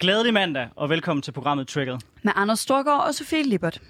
Glædelig mandag, og velkommen til programmet Triggered. Med Anders Storgård og Sofie Lippert.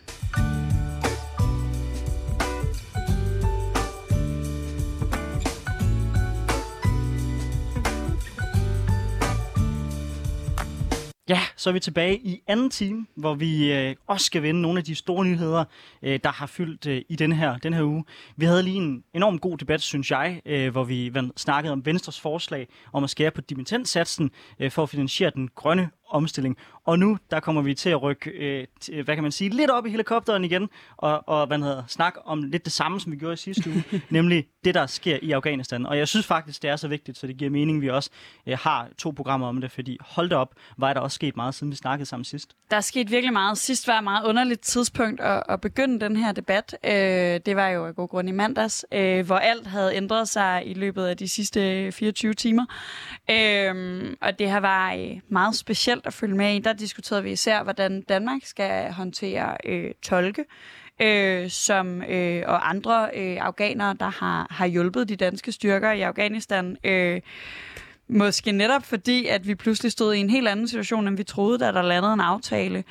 Ja, så er vi tilbage i anden time, hvor vi øh, også skal vende nogle af de store nyheder, øh, der har fyldt øh, i den her, den her uge. Vi havde lige en enorm god debat, synes jeg, øh, hvor vi snakkede om Venstres forslag om at skære på dimittentsatsen øh, for at finansiere den grønne omstilling. Og nu, der kommer vi til at rykke, øh, til, hvad kan man sige, lidt op i helikopteren igen, og, og hvad hedder, snakke om lidt det samme, som vi gjorde i sidste uge, nemlig det, der sker i Afghanistan. Og jeg synes faktisk, det er så vigtigt, så det giver mening, at vi også øh, har to programmer om det, fordi hold da op, var der også sket meget, siden vi snakkede sammen sidst. Der er sket virkelig meget. Sidst var et meget underligt tidspunkt at, at begynde den her debat. Øh, det var jo af god grund i mandags, øh, hvor alt havde ændret sig i løbet af de sidste 24 timer. Øh, og det her var øh, meget specielt specielt at følge med i. Der diskuterede vi især, hvordan Danmark skal håndtere øh, tolke, øh, som, øh, og andre øh, afghanere, der har, har hjulpet de danske styrker i Afghanistan. Øh, måske netop fordi, at vi pludselig stod i en helt anden situation, end vi troede, da der landede en aftale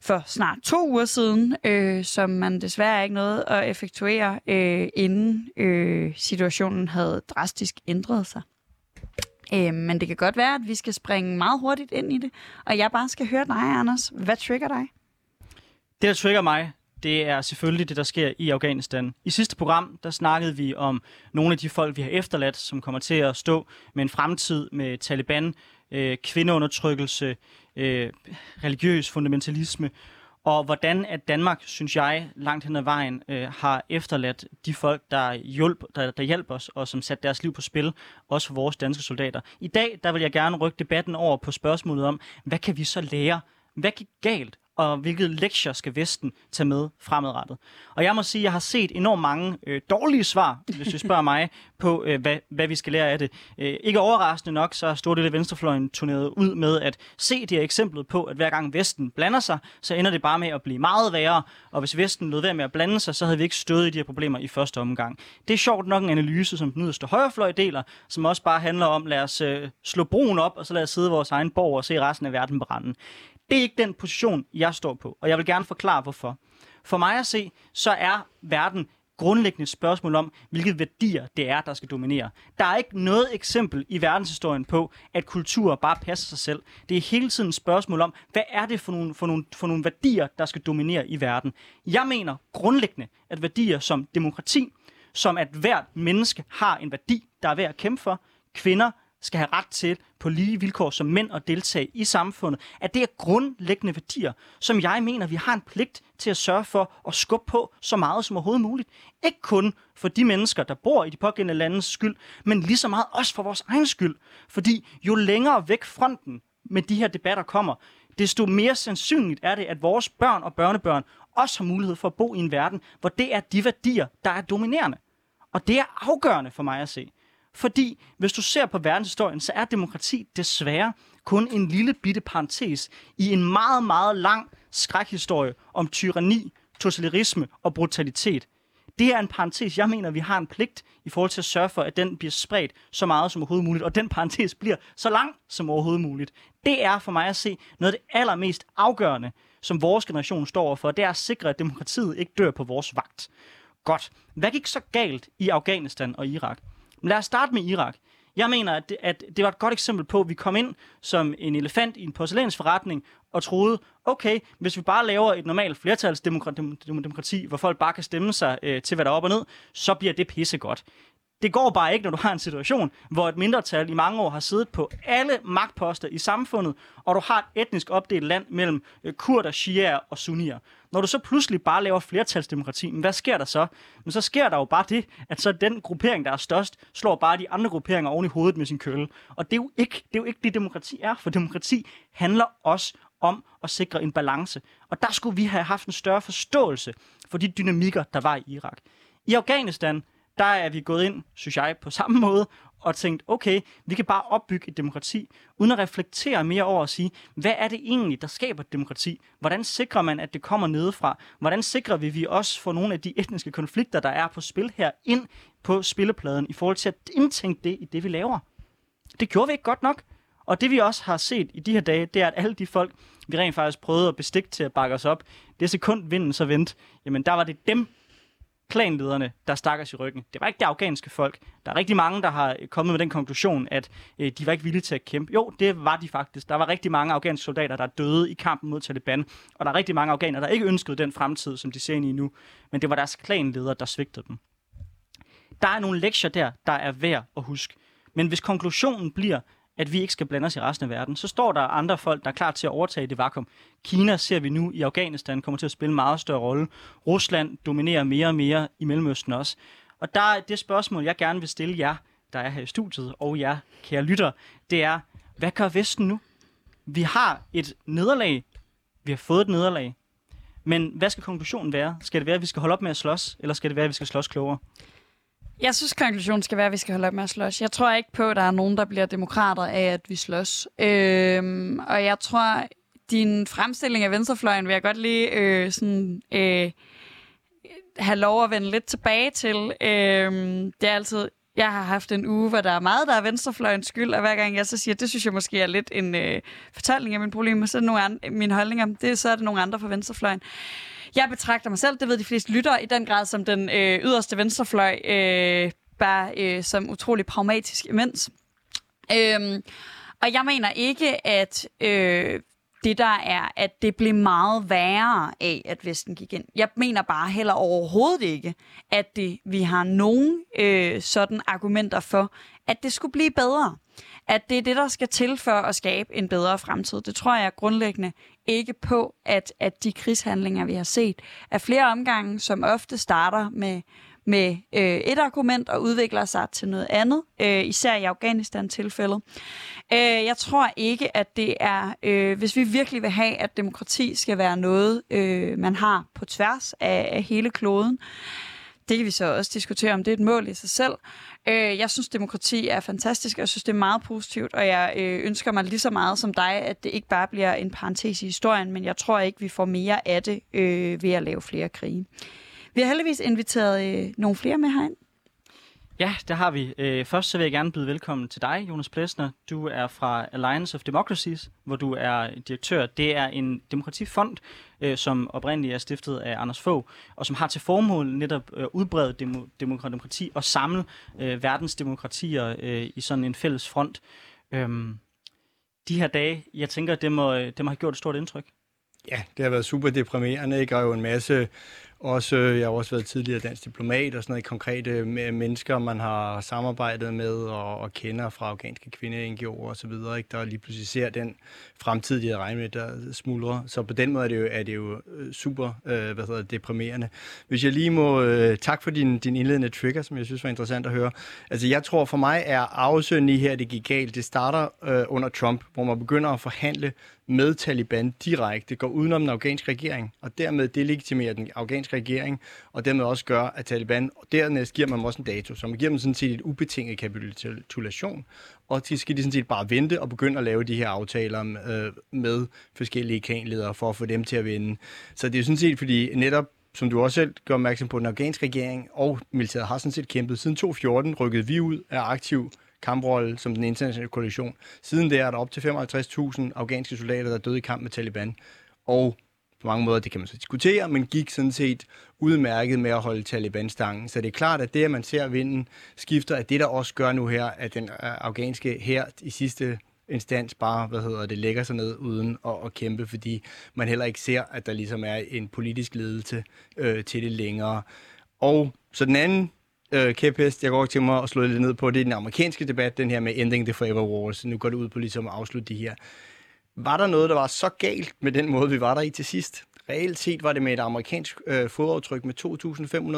for snart to uger siden, øh, som man desværre ikke nåede at effektuere, øh, inden øh, situationen havde drastisk ændret sig. Øh, men det kan godt være, at vi skal springe meget hurtigt ind i det, og jeg bare skal høre dig, Anders. Hvad trigger dig? Det, der trigger mig, det er selvfølgelig det, der sker i Afghanistan. I sidste program, der snakkede vi om nogle af de folk, vi har efterladt, som kommer til at stå med en fremtid med Taliban, øh, kvindeundertrykkelse, øh, religiøs fundamentalisme, og hvordan at Danmark, synes jeg, langt hen ad vejen øh, har efterladt de folk, der, hjælp, der, der hjælper os, og som satte deres liv på spil, også for vores danske soldater. I dag, der vil jeg gerne rykke debatten over på spørgsmålet om, hvad kan vi så lære? Hvad gik galt? Og hvilke lektier skal Vesten tage med fremadrettet. Og jeg må sige, at jeg har set enormt mange øh, dårlige svar, hvis du spørger mig, på øh, hvad, hvad vi skal lære af det. Øh, ikke overraskende nok, så har Store Dele Venstrefløjen turneret ud med at se det her eksemplet på, at hver gang Vesten blander sig, så ender det bare med at blive meget værre, og hvis Vesten lød være med at blande sig, så havde vi ikke stået i de her problemer i første omgang. Det er sjovt nok en analyse, som den yderste højrefløj deler, som også bare handler om, lad os øh, slå broen op, og så lad os sidde i vores egen borg og se resten af verden brænde. Det er ikke den position, jeg står på, og jeg vil gerne forklare, hvorfor. For mig at se, så er verden grundlæggende et spørgsmål om, hvilke værdier det er, der skal dominere. Der er ikke noget eksempel i verdenshistorien på, at kultur bare passer sig selv. Det er hele tiden et spørgsmål om, hvad er det for nogle, for nogle, for nogle værdier, der skal dominere i verden. Jeg mener grundlæggende, at værdier som demokrati, som at hvert menneske har en værdi, der er værd at kæmpe for, kvinder, skal have ret til på lige vilkår som mænd at deltage i samfundet, at det er grundlæggende værdier, som jeg mener, vi har en pligt til at sørge for at skubbe på så meget som overhovedet muligt. Ikke kun for de mennesker, der bor i de pågældende landes skyld, men lige så meget også for vores egen skyld. Fordi jo længere væk fronten med de her debatter kommer, desto mere sandsynligt er det, at vores børn og børnebørn også har mulighed for at bo i en verden, hvor det er de værdier, der er dominerende. Og det er afgørende for mig at se. Fordi hvis du ser på verdenshistorien, så er demokrati desværre kun en lille bitte parentes i en meget, meget lang skrækhistorie om tyranni, totalitarisme og brutalitet. Det er en parentes, jeg mener, vi har en pligt i forhold til at sørge for, at den bliver spredt så meget som overhovedet muligt, og den parentes bliver så lang som overhovedet muligt. Det er for mig at se noget af det allermest afgørende, som vores generation står overfor, det er at sikre, at demokratiet ikke dør på vores vagt. Godt. Hvad gik så galt i Afghanistan og Irak? Men lad os starte med Irak. Jeg mener, at det, at det var et godt eksempel på, at vi kom ind som en elefant i en porcelænsforretning og troede, okay, hvis vi bare laver et normalt flertalsdemokrati, hvor folk bare kan stemme sig øh, til, hvad der er op og ned, så bliver det pissegodt. Det går bare ikke, når du har en situation, hvor et mindretal i mange år har siddet på alle magtposter i samfundet, og du har et etnisk opdelt land mellem øh, kurder, shiaer og sunnier. Når du så pludselig bare laver flertalsdemokrati, men hvad sker der så? Men så sker der jo bare det, at så den gruppering, der er størst, slår bare de andre grupperinger oven i hovedet med sin kølle. Og det er jo ikke det, er jo ikke det demokrati er, for demokrati handler også om at sikre en balance. Og der skulle vi have haft en større forståelse for de dynamikker, der var i Irak. I Afghanistan, der er vi gået ind, synes jeg, på samme måde, og tænkt, okay, vi kan bare opbygge et demokrati, uden at reflektere mere over at sige, hvad er det egentlig, der skaber et demokrati? Hvordan sikrer man, at det kommer nedefra? Hvordan sikrer vi, at vi også får nogle af de etniske konflikter, der er på spil her, ind på spillepladen, i forhold til at indtænke det i det, vi laver? Det gjorde vi ikke godt nok. Og det vi også har set i de her dage, det er, at alle de folk, vi rent faktisk prøvede at bestikke til at bakke os op, det sekund vinden så vendte, jamen der var det dem, klanlederne, der stak os i ryggen. Det var ikke det afghanske folk. Der er rigtig mange, der har øh, kommet med den konklusion, at øh, de var ikke villige til at kæmpe. Jo, det var de faktisk. Der var rigtig mange afghanske soldater, der døde i kampen mod Taliban, og der er rigtig mange afghanere, der ikke ønskede den fremtid, som de ser ind i nu. Men det var deres klanledere, der svigtede dem. Der er nogle lektier der, der er værd at huske. Men hvis konklusionen bliver, at vi ikke skal blande os i resten af verden, så står der andre folk, der er klar til at overtage det vakuum. Kina ser vi nu i Afghanistan kommer til at spille en meget større rolle. Rusland dominerer mere og mere i Mellemøsten også. Og der er det spørgsmål, jeg gerne vil stille jer, der er her i studiet, og jer, kære lytter, det er, hvad gør Vesten nu? Vi har et nederlag. Vi har fået et nederlag. Men hvad skal konklusionen være? Skal det være, at vi skal holde op med at slås, eller skal det være, at vi skal slås klogere? Jeg synes, konklusionen skal være, at vi skal holde op med at slås. Jeg tror ikke på, at der er nogen, der bliver demokrater af, at vi slås. Øhm, og jeg tror, din fremstilling af venstrefløjen vil jeg godt lige øh, sådan, øh, have lov at vende lidt tilbage til. Øhm, det er altid jeg har haft en uge, hvor der er meget, der er venstrefløjens skyld, og hver gang jeg så siger, det synes jeg måske er lidt en øh, fortælling af min problemer, så er det nogle andre, mine holdninger, det, så er det nogle andre fra venstrefløjen. Jeg betragter mig selv, det ved de fleste lyttere, i den grad som den øh, yderste venstrefløj, øh, bare øh, som utrolig pragmatisk imens. Øhm, og jeg mener ikke, at øh, det der er, at det blev meget værre af, at Vesten gik ind. Jeg mener bare heller overhovedet ikke, at det, vi har nogen øh, sådan argumenter for, at det skulle blive bedre. At det er det, der skal til for at skabe en bedre fremtid. Det tror jeg grundlæggende ikke på, at, at de krigshandlinger, vi har set, er flere omgange, som ofte starter med med øh, et argument og udvikler sig til noget andet, øh, især i Afghanistan-tilfældet. Øh, jeg tror ikke, at det er, øh, hvis vi virkelig vil have, at demokrati skal være noget, øh, man har på tværs af, af hele kloden, det kan vi så også diskutere, om det er et mål i sig selv. Øh, jeg synes, demokrati er fantastisk, og jeg synes, det er meget positivt, og jeg øh, ønsker mig lige så meget som dig, at det ikke bare bliver en parentes i historien, men jeg tror ikke, vi får mere af det øh, ved at lave flere krige. Vi har heldigvis inviteret øh, nogle flere med herind. Ja, det har vi. Øh, først så vil jeg gerne byde velkommen til dig, Jonas Plesner. Du er fra Alliance of Democracies, hvor du er direktør. Det er en demokratifond, øh, som oprindeligt er stiftet af Anders Fogh, og som har til formål netop at udbrede demokrati og samle øh, verdens demokratier øh, i sådan en fælles front. Øhm, de her dage, jeg tænker, det må, øh, det må have gjort et stort indtryk. Ja, det har været super deprimerende, ikke? og jo en masse også, øh, jeg har også været tidligere dansk diplomat og sådan noget, konkrete øh, mennesker, man har samarbejdet med og, og kender fra afghanske kvinde NGO'er og så videre, ikke? der lige pludselig ser den fremtid, de havde regnet med, der smuldrer. Så på den måde er det jo, er det jo øh, super øh, hvad hedder, deprimerende. Hvis jeg lige må, øh, tak for din, din indledende trigger, som jeg synes var interessant at høre. Altså jeg tror for mig er afsøgende i her, det gik galt. Det starter øh, under Trump, hvor man begynder at forhandle med Taliban direkte, går udenom den afghanske regering, og dermed delegitimerer den afghanske regering, og dermed også gør, at Taliban, og dernæst giver man dem også en dato, så man giver dem sådan set et ubetinget kapitulation, og de skal de sådan set bare vente og begynde at lave de her aftaler øh, med forskellige kanledere for at få dem til at vinde. Så det er sådan set, fordi netop som du også selv gør opmærksom på, den afghanske regering og militæret har sådan set kæmpet. Siden 2014 rykkede vi ud af aktiv kamprolle som den internationale koalition. Siden der er der op til 55.000 afghanske soldater, der er døde i kamp med Taliban. Og på mange måder, det kan man så diskutere, men gik sådan set udmærket med at holde Taliban-stangen. Så det er klart, at det, at man ser vinden skifter, at det, der også gør nu her, at den øh, afghanske her i sidste instans bare, hvad hedder det, lægger sig ned uden at, at kæmpe, fordi man heller ikke ser, at der ligesom er en politisk ledelse øh, til det længere. Og så den anden øh, kæphest, jeg går til mig og slår lidt ned på, det er den amerikanske debat, den her med Ending the Forever Wars. Nu går det ud på ligesom at afslutte de her. Var der noget, der var så galt med den måde, vi var der i til sidst? Reelt set var det med et amerikansk øh, fodaftryk med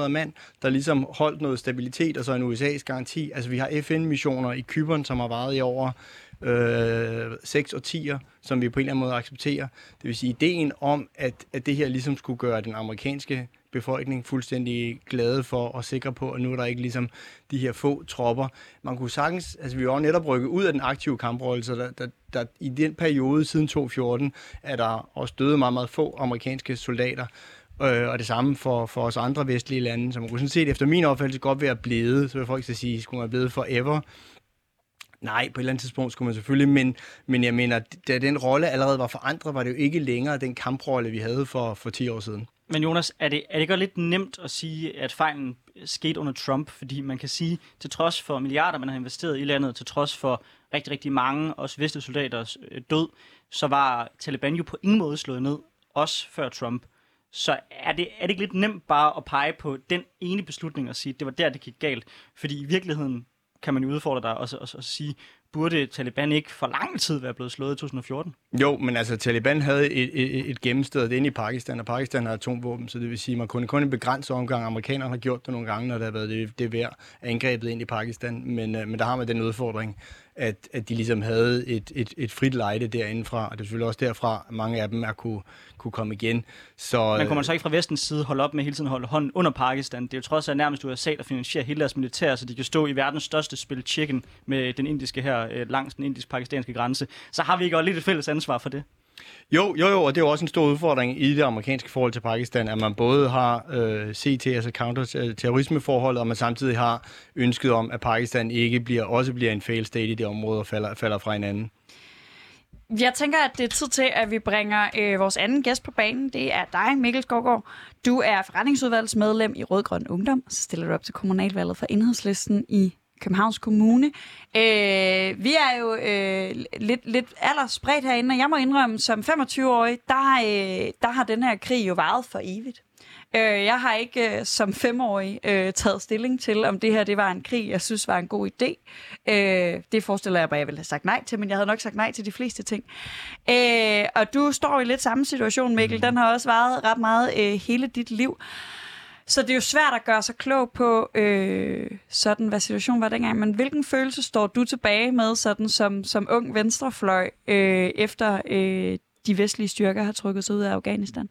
2.500 mand, der ligesom holdt noget stabilitet, og så en USA's garanti. Altså vi har FN-missioner i Kyberen, som har varet i over øh, seks årtier, som vi på en eller anden måde accepterer. Det vil sige, ideen om, at, at det her ligesom skulle gøre den amerikanske befolkning fuldstændig glade for og sikre på, at nu er der ikke ligesom de her få tropper. Man kunne sagtens, altså vi var jo netop rykket ud af den aktive kamprolle, så der, der, der, i den periode siden 2014 er der også døde meget, meget få amerikanske soldater. Øh, og det samme for, for os andre vestlige lande, som kunne sådan set efter min opfattelse godt være blevet, så vil folk sige, skulle man blevet forever. Nej, på et eller andet tidspunkt skulle man selvfølgelig, men, men jeg mener, da den rolle allerede var forandret, var det jo ikke længere den kamprolle, vi havde for, for 10 år siden. Men Jonas, er det, er det godt lidt nemt at sige, at fejlen skete under Trump? Fordi man kan sige, til trods for milliarder, man har investeret i landet, til trods for rigtig, rigtig mange, også vestlige soldaters øh, død, så var Taliban jo på ingen måde slået ned, også før Trump. Så er det, er det ikke lidt nemt bare at pege på den ene beslutning og sige, at det var der, det gik galt? Fordi i virkeligheden kan man jo udfordre dig og, og, og sige, burde Taliban ikke for lang tid være blevet slået i 2014? Jo, men altså Taliban havde et, et, et gennemsted inde i Pakistan, og Pakistan har atomvåben, så det vil sige, at man kunne kun en begrænset omgang. Amerikanerne har gjort det nogle gange, når der har været det, det værd angrebet ind i Pakistan, men, øh, men der har man den udfordring, at, at de ligesom havde et, et, et frit lejde derindefra, og det er selvfølgelig også derfra, at mange af dem er kunne, kunne komme igen. Så, Men kunne man så ikke fra vestens side holde op med hele tiden holde hånden under Pakistan? Det er jo trods alt nærmest USA, der finansierer hele deres militær, så de kan stå i verdens største spil chicken med den indiske her øh, langs den indisk-pakistanske grænse. Så har vi ikke også lidt et fælles ansvar for det? Jo, jo, jo, og det er jo også en stor udfordring i det amerikanske forhold til Pakistan, at man både har øh, CT, altså counterterrorismeforholdet, og man samtidig har ønsket om, at Pakistan ikke bliver, også bliver en fail state i det område og falder, falder fra hinanden. Jeg tænker, at det er tid til, at vi bringer øh, vores anden gæst på banen. Det er dig, Mikkel Skovgaard. Du er forretningsudvalgsmedlem i Rødgrøn Ungdom, så stiller du op til kommunalvalget for Enhedslisten i Københavns Kommune. Øh, vi er jo øh, lidt, lidt aldersspredt herinde, og jeg må indrømme, som 25-årig, der, øh, der har den her krig jo varet for evigt. Øh, jeg har ikke øh, som femårig øh, taget stilling til, om det her det var en krig, jeg synes var en god idé. Øh, det forestiller jeg mig, at jeg ville have sagt nej til, men jeg havde nok sagt nej til de fleste ting. Øh, og du står i lidt samme situation, Mikkel. Den har også varet ret meget øh, hele dit liv. Så det er jo svært at gøre sig klog på, øh, sådan hvad situationen var dengang. Men hvilken følelse står du tilbage med, sådan som, som ung venstrefløj, øh, efter øh, de vestlige styrker har trukket sig ud af Afghanistan?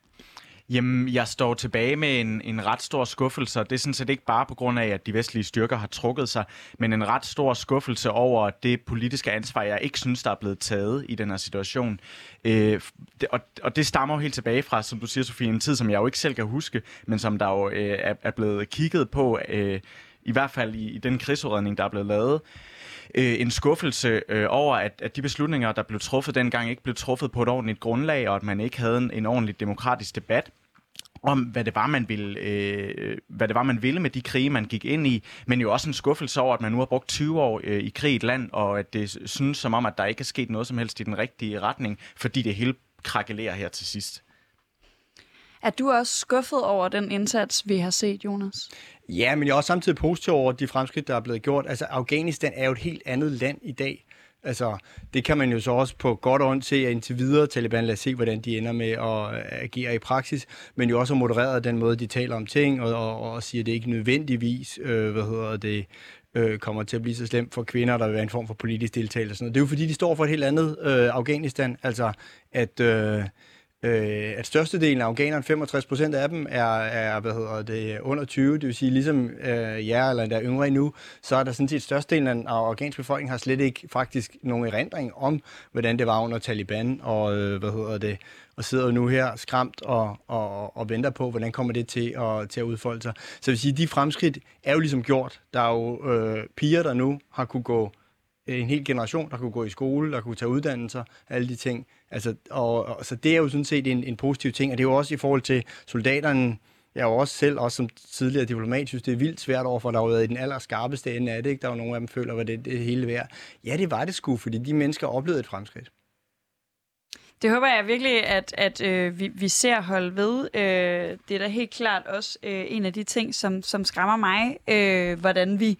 Jamen, jeg står tilbage med en, en ret stor skuffelse, det er sådan set ikke bare på grund af, at de vestlige styrker har trukket sig, men en ret stor skuffelse over det politiske ansvar, jeg ikke synes, der er blevet taget i den her situation. Øh, og, og det stammer jo helt tilbage fra, som du siger, Sofie, en tid, som jeg jo ikke selv kan huske, men som der jo øh, er, er blevet kigget på, øh, i hvert fald i, i den krigsudredning, der er blevet lavet øh, Øh, en skuffelse øh, over, at, at de beslutninger, der blev truffet dengang, ikke blev truffet på et ordentligt grundlag, og at man ikke havde en, en ordentlig demokratisk debat om, hvad det var, man ville, øh, hvad det var, man ville med de krige, man gik ind i, men jo også en skuffelse over, at man nu har brugt 20 år øh, i krig i et land, og at det synes som om, at der ikke er sket noget som helst i den rigtige retning, fordi det hele krakelerer her til sidst. Er du også skuffet over den indsats, vi har set, Jonas? Ja, men jeg er også samtidig positiv over de fremskridt, der er blevet gjort. Altså, Afghanistan er jo et helt andet land i dag. Altså, det kan man jo så også på godt og ondt se, at indtil videre Taliban, lad os se, hvordan de ender med at øh, agere i praksis, men jo også har modereret den måde, de taler om ting, og, og, og siger, at det ikke nødvendigvis, øh, hvad hedder det, øh, kommer til at blive så slemt for kvinder, der vil være en form for politisk deltagelse. Sådan noget. Det er jo fordi, de står for et helt andet øh, Afghanistan, altså at... Øh, øh, at størstedelen af afghanerne, 65 procent af dem, er, er hvad hedder det, under 20, det vil sige ligesom øh, jer eller der yngre endnu, så er der sådan set størstedelen af afghansk befolkning har slet ikke faktisk nogen erindring om, hvordan det var under Taliban, og øh, hvad hedder det, og sidder jo nu her skræmt og, og, og venter på, hvordan kommer det til at, til at udfolde sig. Så vil sige, de fremskridt er jo ligesom gjort. Der er jo øh, piger, der nu har kunne gå en hel generation, der kunne gå i skole, der kunne tage uddannelser, alle de ting. Altså, og, og, så det er jo sådan set en, en positiv ting, og det er jo også i forhold til soldaterne, jeg er jo også selv, også som tidligere diplomat, synes, det er vildt svært over, for der har været i den allerskarpeste ende af det. Ikke? Der er jo nogle af dem, føler, hvad det, det hele værd. Ja, det var det sgu, fordi de mennesker oplevede et fremskridt. Det håber jeg virkelig, at, at øh, vi, vi ser holde ved. Øh, det er da helt klart også øh, en af de ting, som, som skræmmer mig, øh, hvordan vi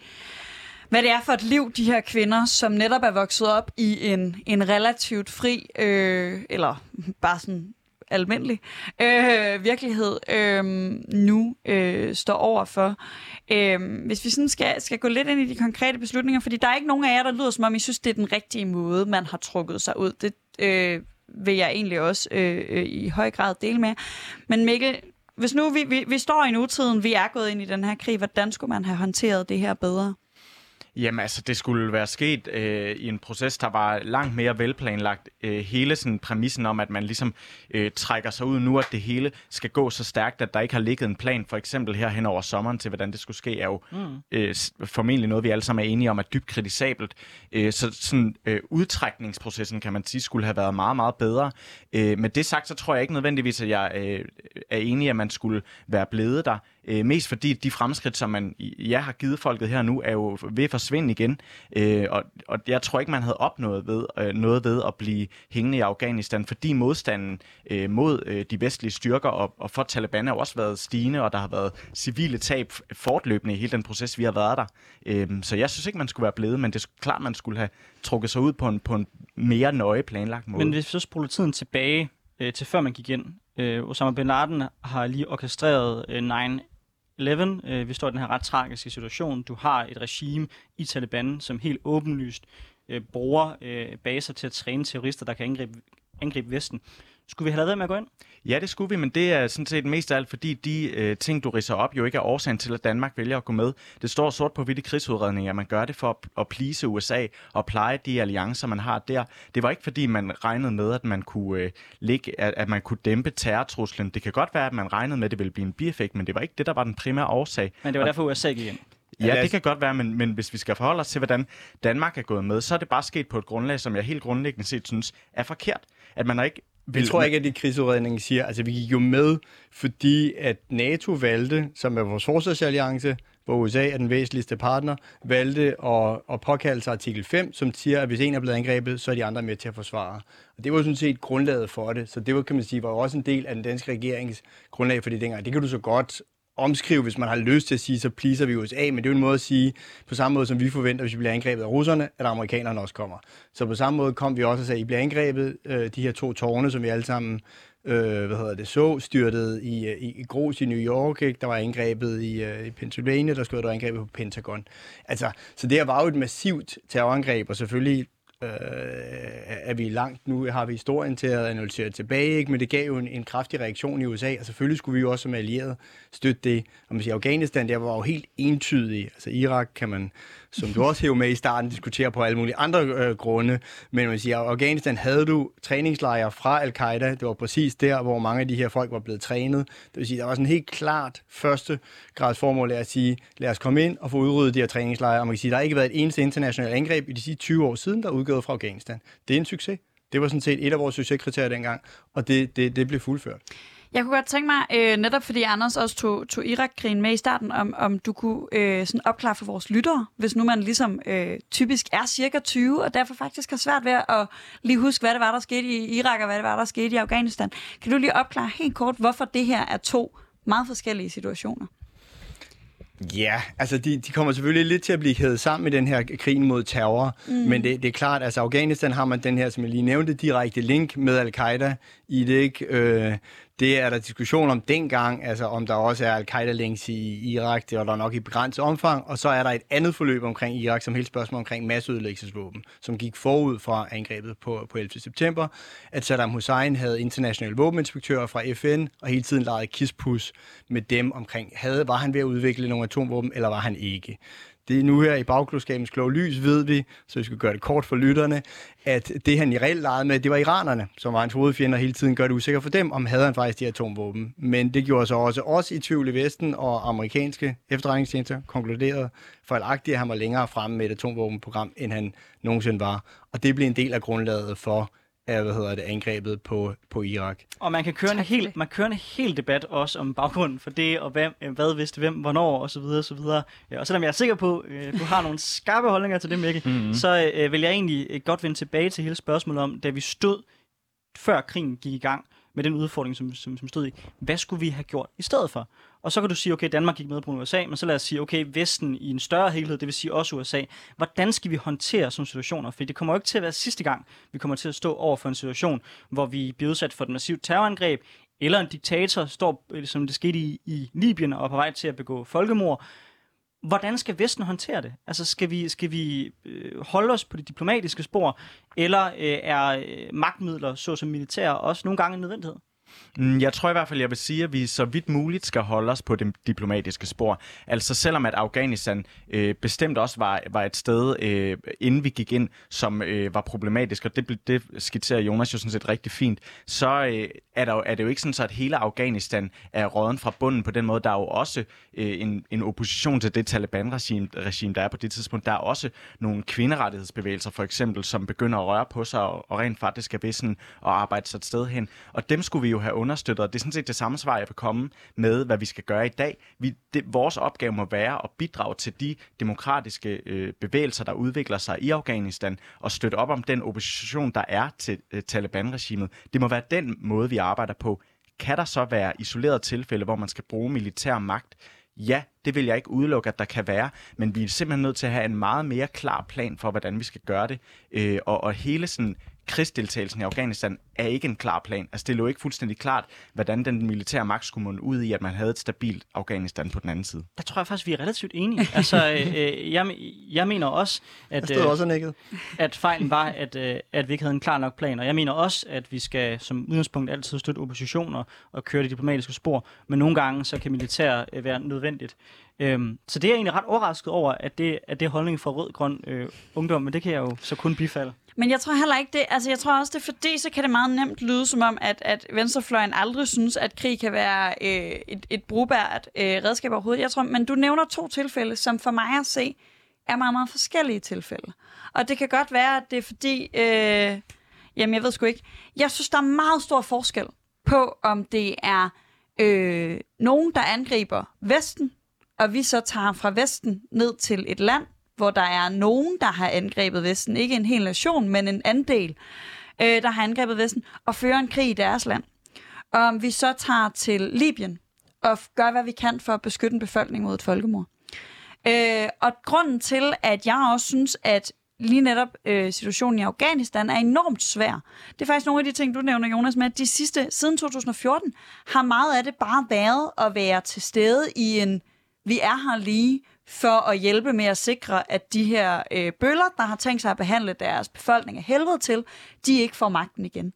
hvad det er for et liv, de her kvinder, som netop er vokset op i en, en relativt fri, øh, eller bare sådan almindelig øh, virkelighed, øh, nu øh, står over for. Øh, hvis vi sådan skal, skal gå lidt ind i de konkrete beslutninger, fordi der er ikke nogen af jer, der lyder som om, I synes, det er den rigtige måde, man har trukket sig ud. Det øh, vil jeg egentlig også øh, øh, i høj grad dele med. Men Mikkel, hvis nu vi, vi, vi står i nutiden, vi er gået ind i den her krig, hvordan skulle man have håndteret det her bedre? Jamen altså, det skulle være sket øh, i en proces, der var langt mere velplanlagt. Øh, hele sådan præmissen om, at man ligesom øh, trækker sig ud nu, at det hele skal gå så stærkt, at der ikke har ligget en plan, for eksempel her hen over sommeren til, hvordan det skulle ske, er jo mm. øh, formentlig noget, vi alle sammen er enige om, er dybt kritisabelt. Øh, så sådan øh, udtrækningsprocessen, kan man sige, skulle have været meget, meget bedre. Øh, med det sagt, så tror jeg ikke nødvendigvis, at jeg øh, er enig at man skulle være blevet der. Øh, mest fordi de fremskridt, som man ja, har givet folket her nu, er jo ved at forsvinde igen. Øh, og, og jeg tror ikke, man havde opnået ved, øh, noget ved at blive hængende i Afghanistan, fordi modstanden øh, mod øh, de vestlige styrker og, og for Taliban har også været stigende, og der har været civile tab fortløbende i hele den proces, vi har været der. Øh, så jeg synes ikke, man skulle være blevet, men det er klart, man skulle have trukket sig ud på en, på en mere nøje planlagt måde. Men hvis vi så spoler tiden tilbage øh, til før man gik ind, øh, Osama Bin Laden har lige orkestreret øh, 11. Øh, vi står i den her ret tragiske situation. Du har et regime i Taliban, som helt åbenlyst øh, bruger øh, baser til at træne terrorister, der kan angribe, angribe Vesten. Skulle vi have lavet med at gå ind? Ja, det skulle vi, men det er sådan set mest af alt, fordi de øh, ting, du riser op, jo ikke er årsagen til, at Danmark vælger at gå med. Det står sort på hvidt i krigsudredningen, at man gør det for at, at plise USA og pleje de alliancer, man har der. Det var ikke, fordi man regnede med, at man kunne, øh, ligge, at, at man kunne dæmpe terrortruslen. Det kan godt være, at man regnede med, at det ville blive en bieffekt, men det var ikke det, der var den primære årsag. Men det var derfor, USA gik ind. Ja, det kan godt være, men, men hvis vi skal forholde os til, hvordan Danmark er gået med, så er det bare sket på et grundlag, som jeg helt grundlæggende set synes er forkert. At man har ikke vil... Jeg tror ikke, at det krigsudredningen siger. Altså, vi gik jo med, fordi at NATO valgte, som er vores forsvarsalliance, hvor USA er den væsentligste partner, valgte at, at påkalde sig artikel 5, som siger, at hvis en er blevet angrebet, så er de andre med til at forsvare. Og det var sådan set grundlaget for det. Så det var, kan man sige, var også en del af den danske regerings grundlag for det dengang. Det kan du så godt omskrive, hvis man har lyst til at sige, så pleaser vi USA, men det er jo en måde at sige, på samme måde som vi forventer, hvis vi bliver angrebet af russerne, at amerikanerne også kommer. Så på samme måde kom vi også og sagde, at I bliver angrebet, øh, de her to tårne, som vi alle sammen øh, hvad hedder det, så, styrtet i, øh, i, i grus i New York, ikke? der var angrebet i, øh, i Pennsylvania, der skulle der angrebet på Pentagon. Altså, så det her var jo et massivt terrorangreb, og selvfølgelig øh, er vi langt nu, har vi historien til at analysere tilbage, ikke? men det gav jo en, en kraftig reaktion i USA, og selvfølgelig skulle vi jo også som allierede støtte det. Og man siger, Afghanistan, der var jo helt entydig. Altså Irak kan man som du også hæver med i starten, diskutere på alle mulige andre øh, grunde. Men man siger, Afghanistan havde du træningslejre fra al-Qaida. Det var præcis der, hvor mange af de her folk var blevet trænet. Det vil sige, der var sådan helt klart første grads formål at sige, lad os komme ind og få udryddet de her træningslejre. Og man kan sige, der har ikke været et eneste internationalt angreb i de sidste 20 år siden, der er udgået fra Afghanistan. Det er en succes. Det var sådan set et af vores succeskriterier dengang, og det, det, det blev fuldført. Jeg kunne godt tænke mig, øh, netop fordi Anders også tog, tog Irak-krigen med i starten, om, om du kunne øh, sådan opklare for vores lyttere, hvis nu man ligesom øh, typisk er cirka 20, og derfor faktisk har svært ved at lige huske, hvad det var, der skete i Irak, og hvad det var, der skete i Afghanistan. Kan du lige opklare helt kort, hvorfor det her er to meget forskellige situationer? Ja, altså de, de kommer selvfølgelig lidt til at blive hævet sammen med den her krig mod terror, mm. men det, det er klart, altså Afghanistan har man den her, som jeg lige nævnte, direkte link med al-Qaida i det, ikke? Øh, det er der diskussion om dengang, altså om der også er al-Qaida-links i Irak, det var der nok i begrænset omfang, og så er der et andet forløb omkring Irak, som hele spørgsmål omkring masseødelæggelsesvåben, som gik forud fra angrebet på, på 11. september, at Saddam Hussein havde internationale våbeninspektører fra FN, og hele tiden legede kispus med dem omkring, havde, var han ved at udvikle nogle atomvåben, eller var han ikke? Det er nu her i bagklodskabens kloge lys, ved vi, så vi skal gøre det kort for lytterne, at det han i reelt legede med, det var iranerne, som var hans hovedfjender hele tiden, gør det usikker for dem, om havde han faktisk de atomvåben. Men det gjorde så også os i tvivl i Vesten, og amerikanske efterretningstjenester konkluderede fejlagtigt, at han var længere fremme med et atomvåbenprogram, end han nogensinde var. Og det blev en del af grundlaget for af hvad hedder det, angrebet på, på Irak. Og man kan køre en hel, man kører en hel debat også om baggrunden for det, og hvem, øh, hvad vidste hvem, hvornår, og så videre, og så videre. Ja, og selvom jeg er sikker på, øh, du har nogle skarpe holdninger til det, Mikkel, mm-hmm. så øh, vil jeg egentlig øh, godt vende tilbage til hele spørgsmålet om, da vi stod, før krigen gik i gang, med den udfordring, som, som, som stod i. Hvad skulle vi have gjort i stedet for? Og så kan du sige, okay, Danmark gik med på USA, men så lad os sige, okay, Vesten i en større helhed, det vil sige også USA. Hvordan skal vi håndtere sådan situationer? For det kommer jo ikke til at være sidste gang, vi kommer til at stå over for en situation, hvor vi bliver udsat for et massivt terrorangreb, eller en diktator står, som det skete i, i Libyen, og er på vej til at begå folkemord. Hvordan skal Vesten håndtere det? Altså skal vi, skal vi øh, holde os på det diplomatiske spor, eller øh, er øh, magtmidler, såsom militær, også nogle gange en nødvendighed? Mm, jeg tror i hvert fald, jeg vil sige, at vi så vidt muligt skal holde os på det diplomatiske spor. Altså selvom at Afghanistan øh, bestemt også var, var et sted, øh, inden vi gik ind, som øh, var problematisk, og det, det skitserer Jonas jo sådan set rigtig fint, så øh, er, der, er det jo ikke sådan, så at hele Afghanistan er råden fra bunden på den måde. Der er jo også øh, en, en opposition til det Taliban-regime, regime, der er på det tidspunkt. Der er også nogle kvinderettighedsbevægelser, for eksempel, som begynder at røre på sig og, og rent faktisk er ved sådan at arbejde sig et sted hen. Og dem skulle vi jo have understøttet, og det er sådan set det samme svar, jeg vil komme med, hvad vi skal gøre i dag. Vi, det, vores opgave må være at bidrage til de demokratiske øh, bevægelser, der udvikler sig i Afghanistan, og støtte op om den opposition, der er til øh, Taliban-regimet. Det må være den måde, vi arbejder på. Kan der så være isolerede tilfælde, hvor man skal bruge militær magt? Ja, det vil jeg ikke udelukke, at der kan være, men vi er simpelthen nødt til at have en meget mere klar plan for, hvordan vi skal gøre det. Øh, og, og hele sådan krigsdeltagelsen i Afghanistan er ikke en klar plan. Altså det er jo ikke fuldstændig klart, hvordan den militære magt skulle munde ud i, at man havde et stabilt Afghanistan på den anden side. Der tror jeg faktisk, vi er relativt enige. Altså, øh, øh, jeg, jeg mener også, at, øh, også at fejlen var, at, øh, at vi ikke havde en klar nok plan. Og jeg mener også, at vi skal som udgangspunkt altid støtte oppositioner og køre det diplomatiske spor. Men nogle gange, så kan militær øh, være nødvendigt. Øhm, så det er jeg egentlig ret overrasket over, at det, at det er holdningen for rød-grøn øh, ungdom, men det kan jeg jo så kun bifalde. Men jeg tror heller ikke det. Altså, jeg tror også, det er fordi, så kan det meget nemt lyde som om, at, at venstrefløjen aldrig synes, at krig kan være øh, et, et brugbart øh, redskab overhovedet. Jeg tror, men du nævner to tilfælde, som for mig at se er meget, meget forskellige tilfælde. Og det kan godt være, at det er fordi... Øh, jamen, jeg ved sgu ikke. Jeg synes, der er meget stor forskel på, om det er øh, nogen, der angriber Vesten, og vi så tager fra Vesten ned til et land, hvor der er nogen, der har angrebet Vesten. Ikke en hel nation, men en andel, øh, der har angrebet Vesten, og fører en krig i deres land. Og om vi så tager til Libyen og gør, hvad vi kan for at beskytte en befolkning mod et folkemord. Øh, og grunden til, at jeg også synes, at lige netop øh, situationen i Afghanistan er enormt svær. Det er faktisk nogle af de ting, du nævner, Jonas, med at de sidste, siden 2014, har meget af det bare været at være til stede i en, vi er her lige for at hjælpe med at sikre, at de her øh, bøller, der har tænkt sig at behandle deres befolkning af helvede til, de ikke får magten igen.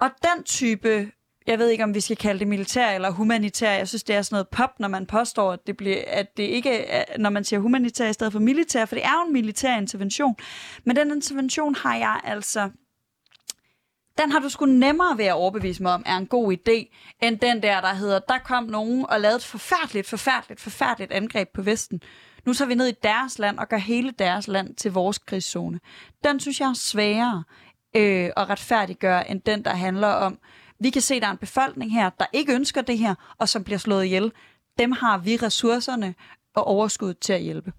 Og den type, jeg ved ikke om vi skal kalde det militær eller humanitær, jeg synes det er sådan noget pop, når man påstår, at det, bliver, at det ikke er, når man siger humanitær i stedet for militær, for det er jo en militær intervention. Men den intervention har jeg altså den har du sgu nemmere ved at overbevise mig om, er en god idé, end den der, der hedder, der kom nogen og lavede et forfærdeligt, forfærdeligt, forfærdeligt angreb på Vesten. Nu tager vi ned i deres land og gør hele deres land til vores krigszone. Den synes jeg er sværere øh, at retfærdiggøre, end den, der handler om, vi kan se, der er en befolkning her, der ikke ønsker det her, og som bliver slået ihjel. Dem har vi ressourcerne og overskud til at hjælpe.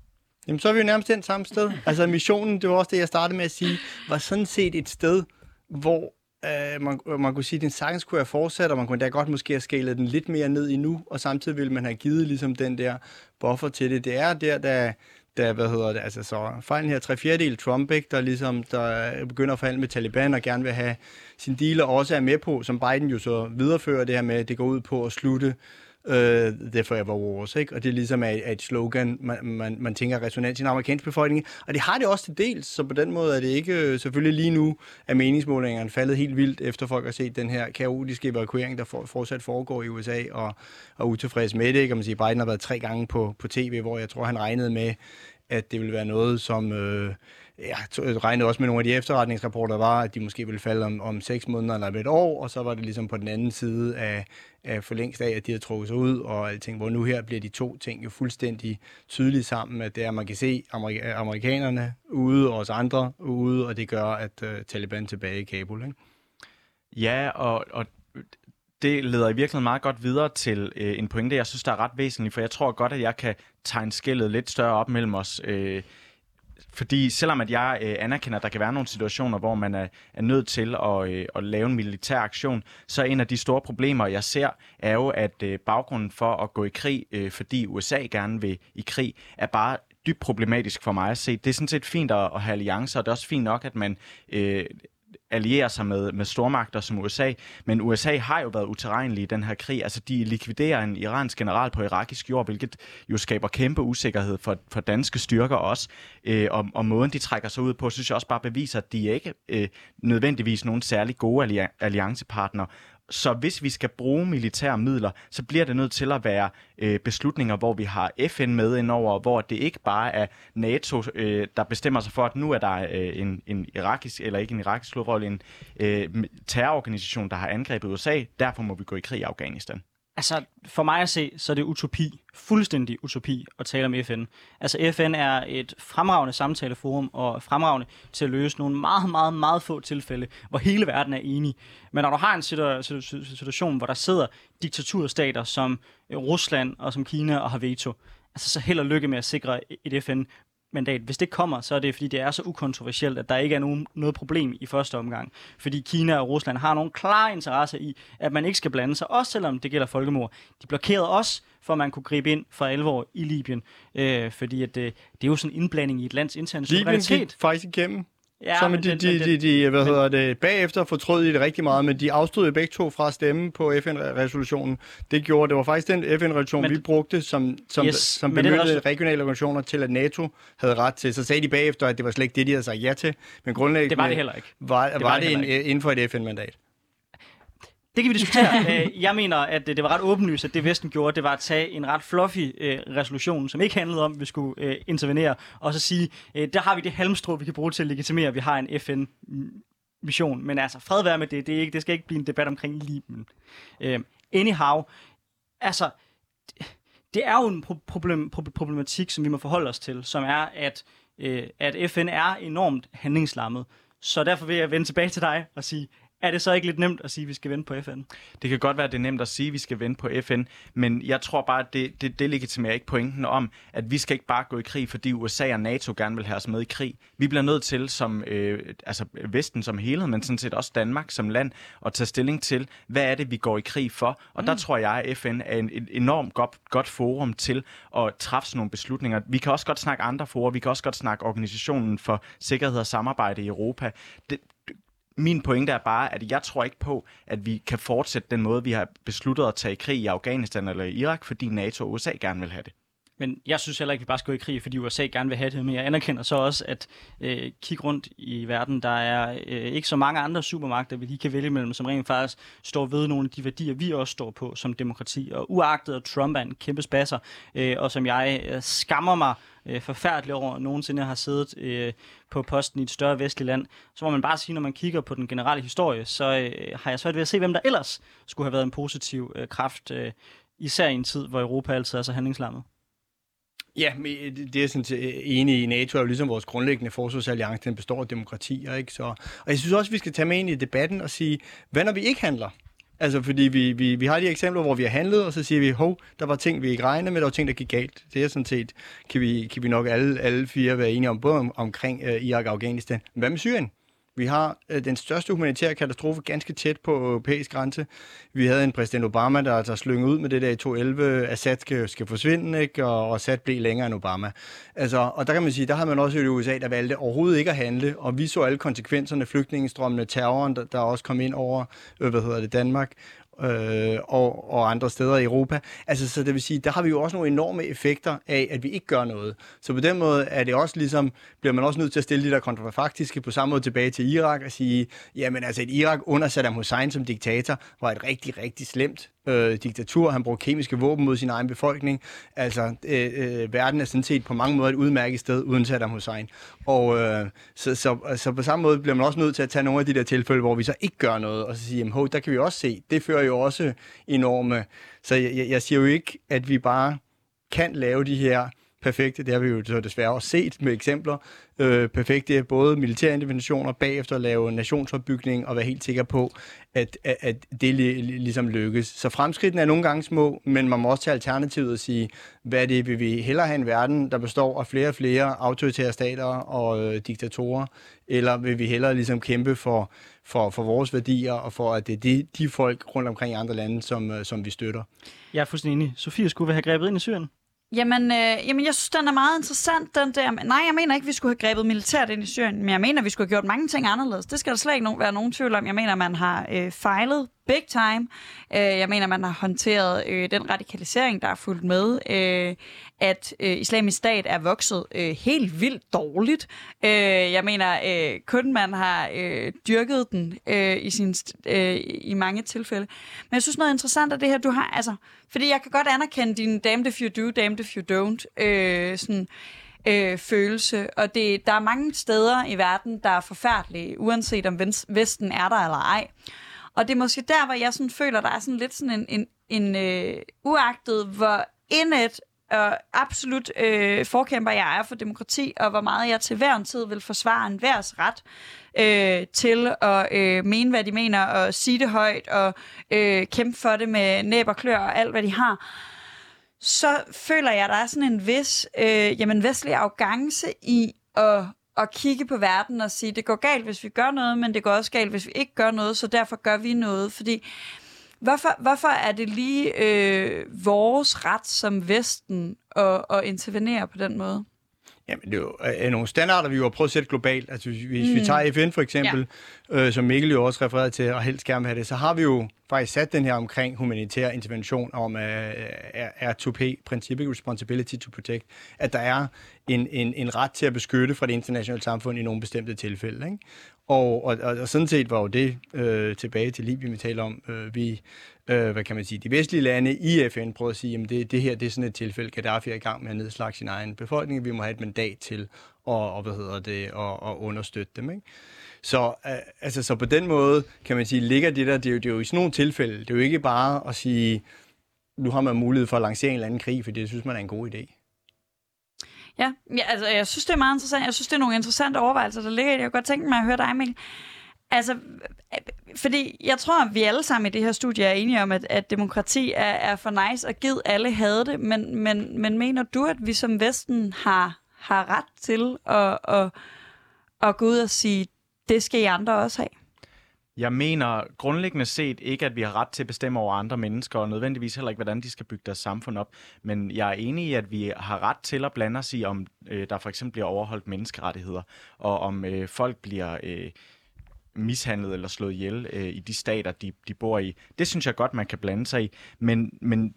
Jamen, så er vi jo nærmest den samme sted. Altså, missionen, det var også det, jeg startede med at sige, var sådan set et sted, hvor øh, man, øh, man kunne sige, at den sagtens kunne have fortsat, og man kunne da godt måske have skalet den lidt mere ned endnu, og samtidig ville man have givet ligesom den der buffer til det. Det er der, der, der hvad hedder det, altså så fejlen her, tre fjerdedel Trump, ikke, der ligesom, der begynder at forhandle med Taliban og gerne vil have sin deal og også er med på, som Biden jo så viderefører det her med, at det går ud på at slutte øh, The Forever Wars, ikke? Og det ligesom er, er et slogan, man, man, man tænker resonans i den amerikanske befolkning. Og det har det også til dels, så på den måde er det ikke, øh, selvfølgelig lige nu, er meningsmålingerne faldet helt vildt, efter folk har set den her kaotiske evakuering, der for, fortsat foregår i USA, og, og utilfreds med det. Ikke? Og man siger, Biden har været tre gange på, på tv, hvor jeg tror, han regnede med, at det ville være noget, som... Øh, jeg øh, regnede også med nogle af de efterretningsrapporter, var, at de måske ville falde om, om seks måneder eller et år, og så var det ligesom på den anden side af, af forlængst af, at de havde trukket sig ud, og alting, hvor nu her bliver de to ting jo fuldstændig tydelige sammen, at det er, at man kan se amerik- amerikanerne ude, og os andre ude, og det gør, at uh, Taliban er tilbage i Kabul. Ikke? Ja, og, og det leder i virkeligheden meget godt videre til øh, en pointe, jeg synes, der er ret væsentlig, for jeg tror godt, at jeg kan tegne skillet lidt større op mellem os. Øh, fordi selvom at jeg øh, anerkender, at der kan være nogle situationer, hvor man er, er nødt til at, øh, at lave en militær aktion, så en af de store problemer, jeg ser, er jo, at øh, baggrunden for at gå i krig, øh, fordi USA gerne vil i krig, er bare dybt problematisk for mig at se. Det er sådan set fint at, at have alliancer, og det er også fint nok, at man øh, alliere sig med, med stormagter som USA, men USA har jo været uterrenelig i den her krig. Altså, de likviderer en iransk general på irakisk jord, hvilket jo skaber kæmpe usikkerhed for, for danske styrker også. Øh, og, og måden, de trækker sig ud på, synes jeg også bare beviser, at de ikke øh, nødvendigvis nogen særlig gode alliancepartner. Så hvis vi skal bruge militære midler, så bliver det nødt til at være øh, beslutninger, hvor vi har FN med indover, hvor det ikke bare er NATO, øh, der bestemmer sig for, at nu er der øh, en, en irakisk, eller ikke en irakisk slårolle, en øh, terrororganisation, der har angrebet USA. Derfor må vi gå i krig i Afghanistan. Altså, for mig at se, så er det utopi, fuldstændig utopi at tale om FN. Altså, FN er et fremragende samtaleforum og fremragende til at løse nogle meget, meget, meget få tilfælde, hvor hele verden er enige. Men når du har en situation, hvor der sidder diktaturstater som Rusland og som Kina og har veto, altså så held og lykke med at sikre et FN mandat. Hvis det kommer, så er det, fordi det er så ukontroversielt, at der ikke er nogen, noget problem i første omgang. Fordi Kina og Rusland har nogle klare interesser i, at man ikke skal blande sig, også selvom det gælder folkemord. De blokerede også, for at man kunne gribe ind for alvor i Libyen. Øh, fordi at, øh, det er jo sådan en indblanding i et lands interne Libyen gik faktisk igennem Ja, så men de, de, de, de, hvad hedder det, bagefter fortrød de det rigtig meget, men de afstod jo begge to fra at stemme på FN-resolutionen. Det gjorde, det var faktisk den FN-resolution, vi brugte, som, som, yes, som bemyndigede også... regionale organisationer til, at NATO havde ret til. Så sagde de bagefter, at det var slet ikke det, de havde sagt ja til. Men grundlæggende det var det heller ikke. Var, det var, var det, det en, inden for et FN-mandat. Det kan vi diskutere. Øh, jeg mener, at øh, det var ret åbenlyst, at det Vesten gjorde, det var at tage en ret fluffy øh, resolution, som ikke handlede om, at vi skulle øh, intervenere, og så sige, øh, der har vi det halmstrå, vi kan bruge til at legitimere, at vi har en FN mission. Men altså, fred være med det. Det, er ikke, det skal ikke blive en debat omkring Libyen. Øh, anyhow, altså, det er jo en problem, problematik, som vi må forholde os til, som er, at, øh, at FN er enormt handlingslammet. Så derfor vil jeg vende tilbage til dig og sige, er det så ikke lidt nemt at sige, at vi skal vente på FN? Det kan godt være, at det er nemt at sige, at vi skal vente på FN, men jeg tror bare, at det, det, det legitimerer ikke pointen om, at vi skal ikke bare gå i krig, fordi USA og NATO gerne vil have os med i krig. Vi bliver nødt til, som øh, altså Vesten som helhed, men sådan set også Danmark som land, at tage stilling til, hvad er det, vi går i krig for? Og mm. der tror jeg, at FN er en, et enormt godt, godt forum til at træffe sådan nogle beslutninger. Vi kan også godt snakke andre forer, vi kan også godt snakke Organisationen for Sikkerhed og Samarbejde i Europa. Det, min pointe er bare, at jeg tror ikke på, at vi kan fortsætte den måde, vi har besluttet at tage i krig i Afghanistan eller i Irak, fordi NATO og USA gerne vil have det. Men jeg synes heller ikke, at vi bare skal gå i krig, fordi USA gerne vil have det. Men jeg anerkender så også, at øh, kig rundt i verden, der er øh, ikke så mange andre supermagter, vi lige kan vælge mellem, som rent faktisk står ved nogle af de værdier, vi også står på som demokrati. Og uagtet at Trump er en kæmpe spasser, øh, og som jeg øh, skammer mig øh, forfærdeligt over, nogensinde har siddet øh, på posten i et større vestligt land, så må man bare sige, når man kigger på den generelle historie, så øh, har jeg svært ved at se, hvem der ellers skulle have været en positiv øh, kraft, øh, især i en tid, hvor Europa altid er så handlingslammet. Ja, øh, det er jeg sådan øh, enig i. NATO er jo ligesom vores grundlæggende forsvarsalliance, den består af demokratier, ikke? Så, og jeg synes også, at vi skal tage med ind i debatten og sige, hvad når vi ikke handler? Altså, fordi vi, vi, vi har de eksempler, hvor vi har handlet, og så siger vi, hov, der var ting, vi ikke regnede med, der var ting, der gik galt. Det er sådan set, kan vi, kan vi nok alle, alle fire være enige om, både om, omkring øh, Irak og Afghanistan. Men hvad med Syrien? Vi har øh, den største humanitære katastrofe ganske tæt på europæisk grænse. Vi havde en præsident Obama, der, der slyngede ud med det der i 2011, Assad skal, skal forsvinde, ikke? Og, og Assad blev længere end Obama. Altså, og der kan man sige, der har man også i USA, der valgte overhovedet ikke at handle, og vi så alle konsekvenserne, flygtningestrømmene, terroren, der, der også kom ind over, øh, hvad hedder det, Danmark øh, og, og andre steder i Europa. Altså, så det vil sige, der har vi jo også nogle enorme effekter af, at vi ikke gør noget. Så på den måde er det også ligesom, bliver man også nødt til at stille de der kontrafaktiske på samme måde tilbage til Irak og sige, jamen altså et Irak under Saddam Hussein som diktator var et rigtig, rigtig slemt øh, diktatur. Han brugte kemiske våben mod sin egen befolkning. Altså, øh, øh, verden er sådan set på mange måder et udmærket sted uden Saddam Hussein. Og øh, så, så, så på samme måde bliver man også nødt til at tage nogle af de der tilfælde, hvor vi så ikke gør noget, og så sige, jamen, der kan vi også se, det fører jo også enorme... Så jeg, jeg siger jo ikke, at vi bare kan lave de her perfekte, det har vi jo så desværre også set med eksempler, øh, perfekte både militære interventioner, bagefter at lave nationsopbygning og være helt sikker på, at, at, at det ligesom lykkes. Så fremskridtene er nogle gange små, men man må også tage alternativet og sige, hvad er det, vil vi hellere have en verden, der består af flere og flere autoritære stater og øh, diktatorer, eller vil vi hellere ligesom kæmpe for, for, for vores værdier, og for at det er de, de folk rundt omkring i andre lande, som, øh, som vi støtter. Jeg er fuldstændig enig. Sofie skulle vi have grebet ind i Syrien? Jamen, øh, jamen, jeg synes, den er meget interessant, den der. Nej, jeg mener ikke, vi skulle have grebet militært ind i Syrien, men jeg mener, vi skulle have gjort mange ting anderledes. Det skal der slet ikke no- være nogen tvivl om. Jeg mener, man har øh, fejlet big time. Øh, jeg mener, man har håndteret øh, den radikalisering, der er fulgt med. Øh, at øh, islamisk stat er vokset øh, helt vildt dårligt. Øh, jeg mener, øh, kun man har øh, dyrket den øh, i, sin, øh, i mange tilfælde. Men jeg synes noget interessant er det her, du har, altså, fordi jeg kan godt anerkende din damned if you do, damned if you don't, øh, sådan, øh, følelse. Og det, der er mange steder i verden, der er forfærdelige, uanset om Vesten er der eller ej. Og det er måske der, hvor jeg sådan føler, der er sådan lidt sådan en, en, en øh, uagtet, hvor indet og absolut øh, forkæmper jeg er for demokrati, og hvor meget jeg til hver en tid vil forsvare en ret øh, til at øh, mene, hvad de mener, og sige det højt, og øh, kæmpe for det med næb og klør og alt, hvad de har, så føler jeg, at der er sådan en vis øh, jamen, vestlig arrogance i at at kigge på verden og sige, det går galt, hvis vi gør noget, men det går også galt, hvis vi ikke gør noget, så derfor gør vi noget. Fordi hvorfor, hvorfor er det lige øh, vores ret som Vesten at, at intervenere på den måde? Jamen, det er jo øh, nogle standarder, vi jo har prøvet at sætte globalt. Altså, hvis mm. vi tager FN for eksempel, ja. øh, som Mikkel jo også refererede til, og helst gerne vil have det, så har vi jo faktisk sat den her omkring humanitær intervention om uh, R2P, Principial Responsibility to Protect, at der er en, en, en ret til at beskytte fra det internationale samfund i nogle bestemte tilfælde. Ikke? Og, og, og, og sådan set var jo det øh, tilbage til Libyen, vi taler om. Øh, vi, øh, hvad kan man sige, de vestlige lande i FN prøvede at sige, at det, det her det er sådan et tilfælde, Gaddafi er i gang med at nedslagge sin egen befolkning, vi må have et mandat til at, og, hvad hedder det, at, at understøtte dem. Ikke? Så, øh, altså, så på den måde, kan man sige, ligger det der, det er, jo, det er jo i sådan nogle tilfælde, det er jo ikke bare at sige, nu har man mulighed for at lancere en eller anden krig, for det synes man er en god idé. Ja, ja altså, jeg synes, det er meget interessant. Jeg synes, det er nogle interessante overvejelser, der ligger i det. Jeg kunne godt tænke mig at høre dig, Mikkel. Altså, øh, fordi jeg tror, at vi alle sammen i det her studie er enige om, at, at demokrati er, er for nice, og givet alle havde det, men, men, men mener du, at vi som Vesten har, har ret til at, at, at gå ud og sige, det skal I andre også have? Jeg mener grundlæggende set ikke, at vi har ret til at bestemme over andre mennesker, og nødvendigvis heller ikke, hvordan de skal bygge deres samfund op. Men jeg er enig i, at vi har ret til at blande os i, om øh, der for eksempel bliver overholdt menneskerettigheder, og om øh, folk bliver... Øh, mishandlet eller slået ihjel øh, i de stater, de, de bor i. Det synes jeg godt, man kan blande sig i. Men, men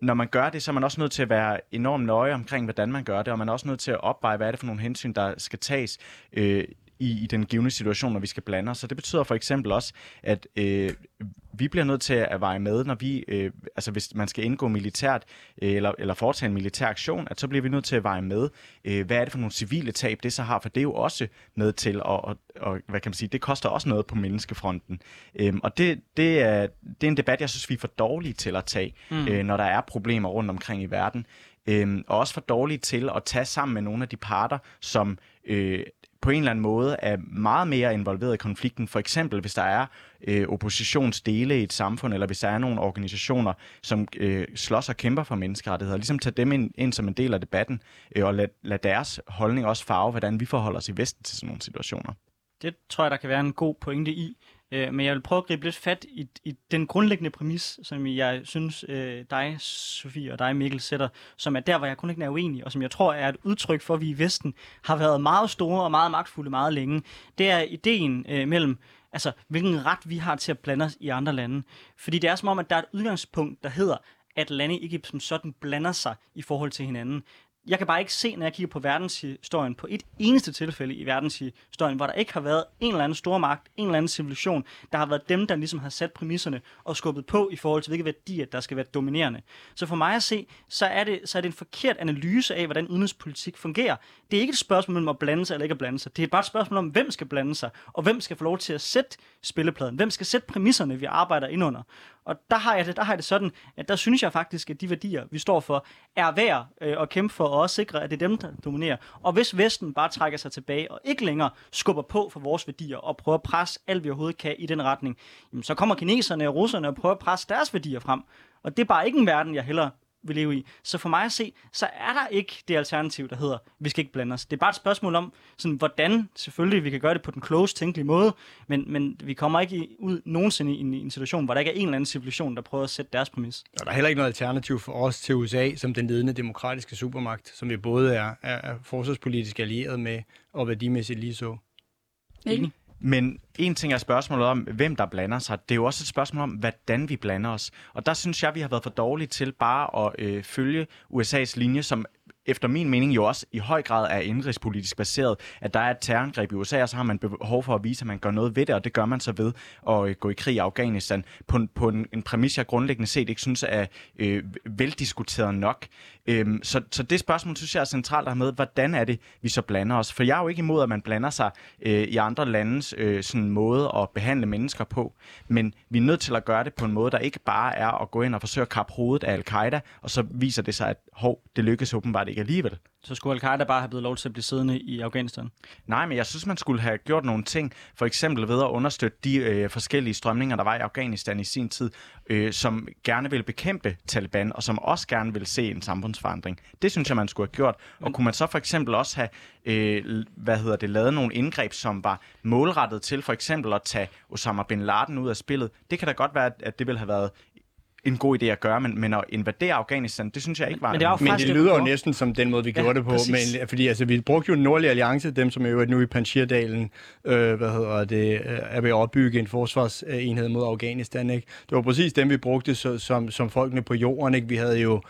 når man gør det, så er man også nødt til at være enormt nøje omkring, hvordan man gør det, og man er også nødt til at opveje, hvad er det for nogle hensyn, der skal tages øh, i, i den givende situation, når vi skal blande os. Så det betyder for eksempel også, at øh, vi bliver nødt til at veje med, når vi, øh, altså hvis man skal indgå militært øh, eller, eller foretage en militær aktion, at så bliver vi nødt til at veje med, øh, hvad er det for nogle civile tab, det så har, for det er jo også med til, og, og, og hvad kan man sige, det koster også noget på menneskefronten. Øh, og det, det, er, det er en debat, jeg synes, vi er for dårlige til at tage, mm. øh, når der er problemer rundt omkring i verden. Øh, og også for dårlige til at tage sammen med nogle af de parter, som øh, på en eller anden måde er meget mere involveret i konflikten. For eksempel, hvis der er øh, oppositionsdele i et samfund, eller hvis der er nogle organisationer, som øh, slås og kæmper for menneskerettigheder. Ligesom tage dem ind, ind som en del af debatten, øh, og lad, lad deres holdning også farve, hvordan vi forholder os i Vesten til sådan nogle situationer. Det tror jeg, der kan være en god pointe i. Øh, men jeg vil prøve at gribe lidt fat i, i den grundlæggende præmis, som jeg synes, øh, dig, Sofie, og dig, Mikkel, sætter, som er der, hvor jeg kun ikke er uenig, og som jeg tror er et udtryk for, at vi i Vesten har været meget store og meget magtfulde meget længe. Det er ideen øh, mellem altså, hvilken ret vi har til at blande os i andre lande. Fordi det er som om, at der er et udgangspunkt, der hedder, at lande ikke som sådan blander sig i forhold til hinanden jeg kan bare ikke se, når jeg kigger på verdenshistorien, på et eneste tilfælde i verdenshistorien, hvor der ikke har været en eller anden stormagt, en eller anden civilisation, der har været dem, der ligesom har sat præmisserne og skubbet på i forhold til, hvilke værdier, der skal være dominerende. Så for mig at se, så er det, så er det en forkert analyse af, hvordan udenrigspolitik fungerer. Det er ikke et spørgsmål om at blande sig eller ikke at blande sig. Det er bare et spørgsmål om, hvem skal blande sig, og hvem skal få lov til at sætte spillepladen. Hvem skal sætte præmisserne, vi arbejder ind under. Og der har, jeg det, der har jeg det sådan, at der synes jeg faktisk, at de værdier, vi står for, er værd øh, at kæmpe for, og også sikre, at det er dem, der dominerer. Og hvis Vesten bare trækker sig tilbage, og ikke længere skubber på for vores værdier, og prøver at presse alt, vi overhovedet kan i den retning, jamen, så kommer kineserne og russerne og prøver at presse deres værdier frem. Og det er bare ikke en verden, jeg heller vil leve i. Så for mig at se, så er der ikke det alternativ, der hedder, vi skal ikke blande os. Det er bare et spørgsmål om, sådan, hvordan selvfølgelig vi kan gøre det på den klogest tænkelige måde, men, men vi kommer ikke ud nogensinde i en, i en situation, hvor der ikke er en eller anden civilisation, der prøver at sætte deres præmis. Og der er heller ikke noget alternativ for os til USA som den ledende demokratiske supermagt, som vi både er, er, forsvarspolitisk allieret med og værdimæssigt lige så. Ikke? Men en ting er spørgsmålet om, hvem der blander sig. Det er jo også et spørgsmål om, hvordan vi blander os. Og der synes jeg, vi har været for dårlige til bare at øh, følge USA's linje, som efter min mening jo også i høj grad er indrigspolitisk baseret, at der er et terrorangreb i USA, og så har man behov for at vise, at man gør noget ved det, og det gør man så ved at øh, gå i krig i Afghanistan på, på en, en præmis, jeg grundlæggende set ikke synes er øh, veldiskuteret nok. Øhm, så, så det spørgsmål synes jeg er centralt at med, hvordan er det, vi så blander os? For jeg er jo ikke imod, at man blander sig øh, i andre landes øh, sådan måde at behandle mennesker på, men vi er nødt til at gøre det på en måde, der ikke bare er at gå ind og forsøge at kappe hovedet af al-Qaida, og så viser det sig, at hov, det lykkes åbenbart ikke alligevel. Så skulle al-Qaida bare have blevet lov til at blive siddende i Afghanistan? Nej, men jeg synes, man skulle have gjort nogle ting, for eksempel ved at understøtte de øh, forskellige strømninger, der var i Afghanistan i sin tid, øh, som gerne ville bekæmpe Taliban, og som også gerne ville se en samfundsforandring. Det synes jeg, man skulle have gjort. Og kunne man så for eksempel også have øh, hvad hedder det, lavet nogle indgreb, som var målrettet til for eksempel at tage Osama Bin Laden ud af spillet? Det kan da godt være, at det ville have været en god idé at gøre, men, men at invadere Afghanistan, det synes jeg ikke var... Men det jo Men faktisk det det, lyder jo næsten som den måde, vi Ja, gjorde det på. præcis. Men, fordi altså, vi brugte jo den nordlige alliance, dem som jo er nu i Panjshirdalen, øh, hvad hedder det, øh, er ved at opbygge en forsvarsenhed mod Afghanistan. Ikke? Det var præcis dem, vi brugte så, som, som folkene på jorden. Ikke? Vi havde jo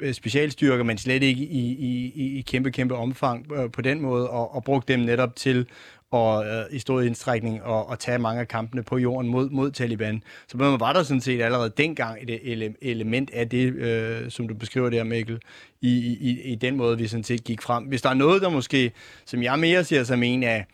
øh, specialstyrker, men slet ikke i, i, i, i kæmpe, kæmpe omfang øh, på den måde, og, og brugte dem netop til og øh, i stor indstrækning og, og tage mange af kampene på jorden mod, mod Taliban. Så man var der sådan set allerede dengang et ele- element af det, øh, som du beskriver der, Mikkel, i, i, i den måde, vi sådan set gik frem. Hvis der er noget, der måske, som jeg mere ser som en af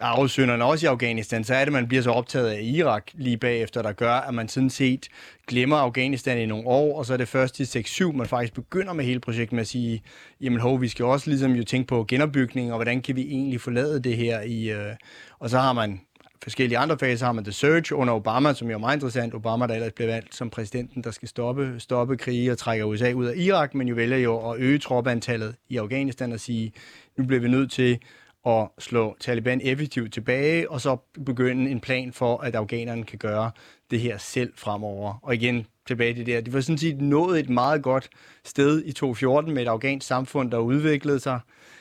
arvesynderne også i Afghanistan, så er det, at man bliver så optaget af Irak lige bagefter, der gør, at man sådan set glemmer Afghanistan i nogle år, og så er det først i 6-7, man faktisk begynder med hele projektet med at sige, jamen hov, vi skal også ligesom jo tænke på genopbygning, og hvordan kan vi egentlig forlade det her i... Øh, og så har man forskellige andre faser har man The Surge under Obama, som jo er meget interessant. Obama, der ellers blev valgt som præsidenten, der skal stoppe, stoppe krige og trække USA ud af Irak, men jo vælger jo at øge troppeantallet i Afghanistan og sige, nu bliver vi nødt til at slå Taliban effektivt tilbage, og så begynde en plan for, at afghanerne kan gøre det her selv fremover. Og igen, tilbage til det der. Det var sådan set nået et meget godt sted i 2014 med et afghansk samfund, der udviklede sig.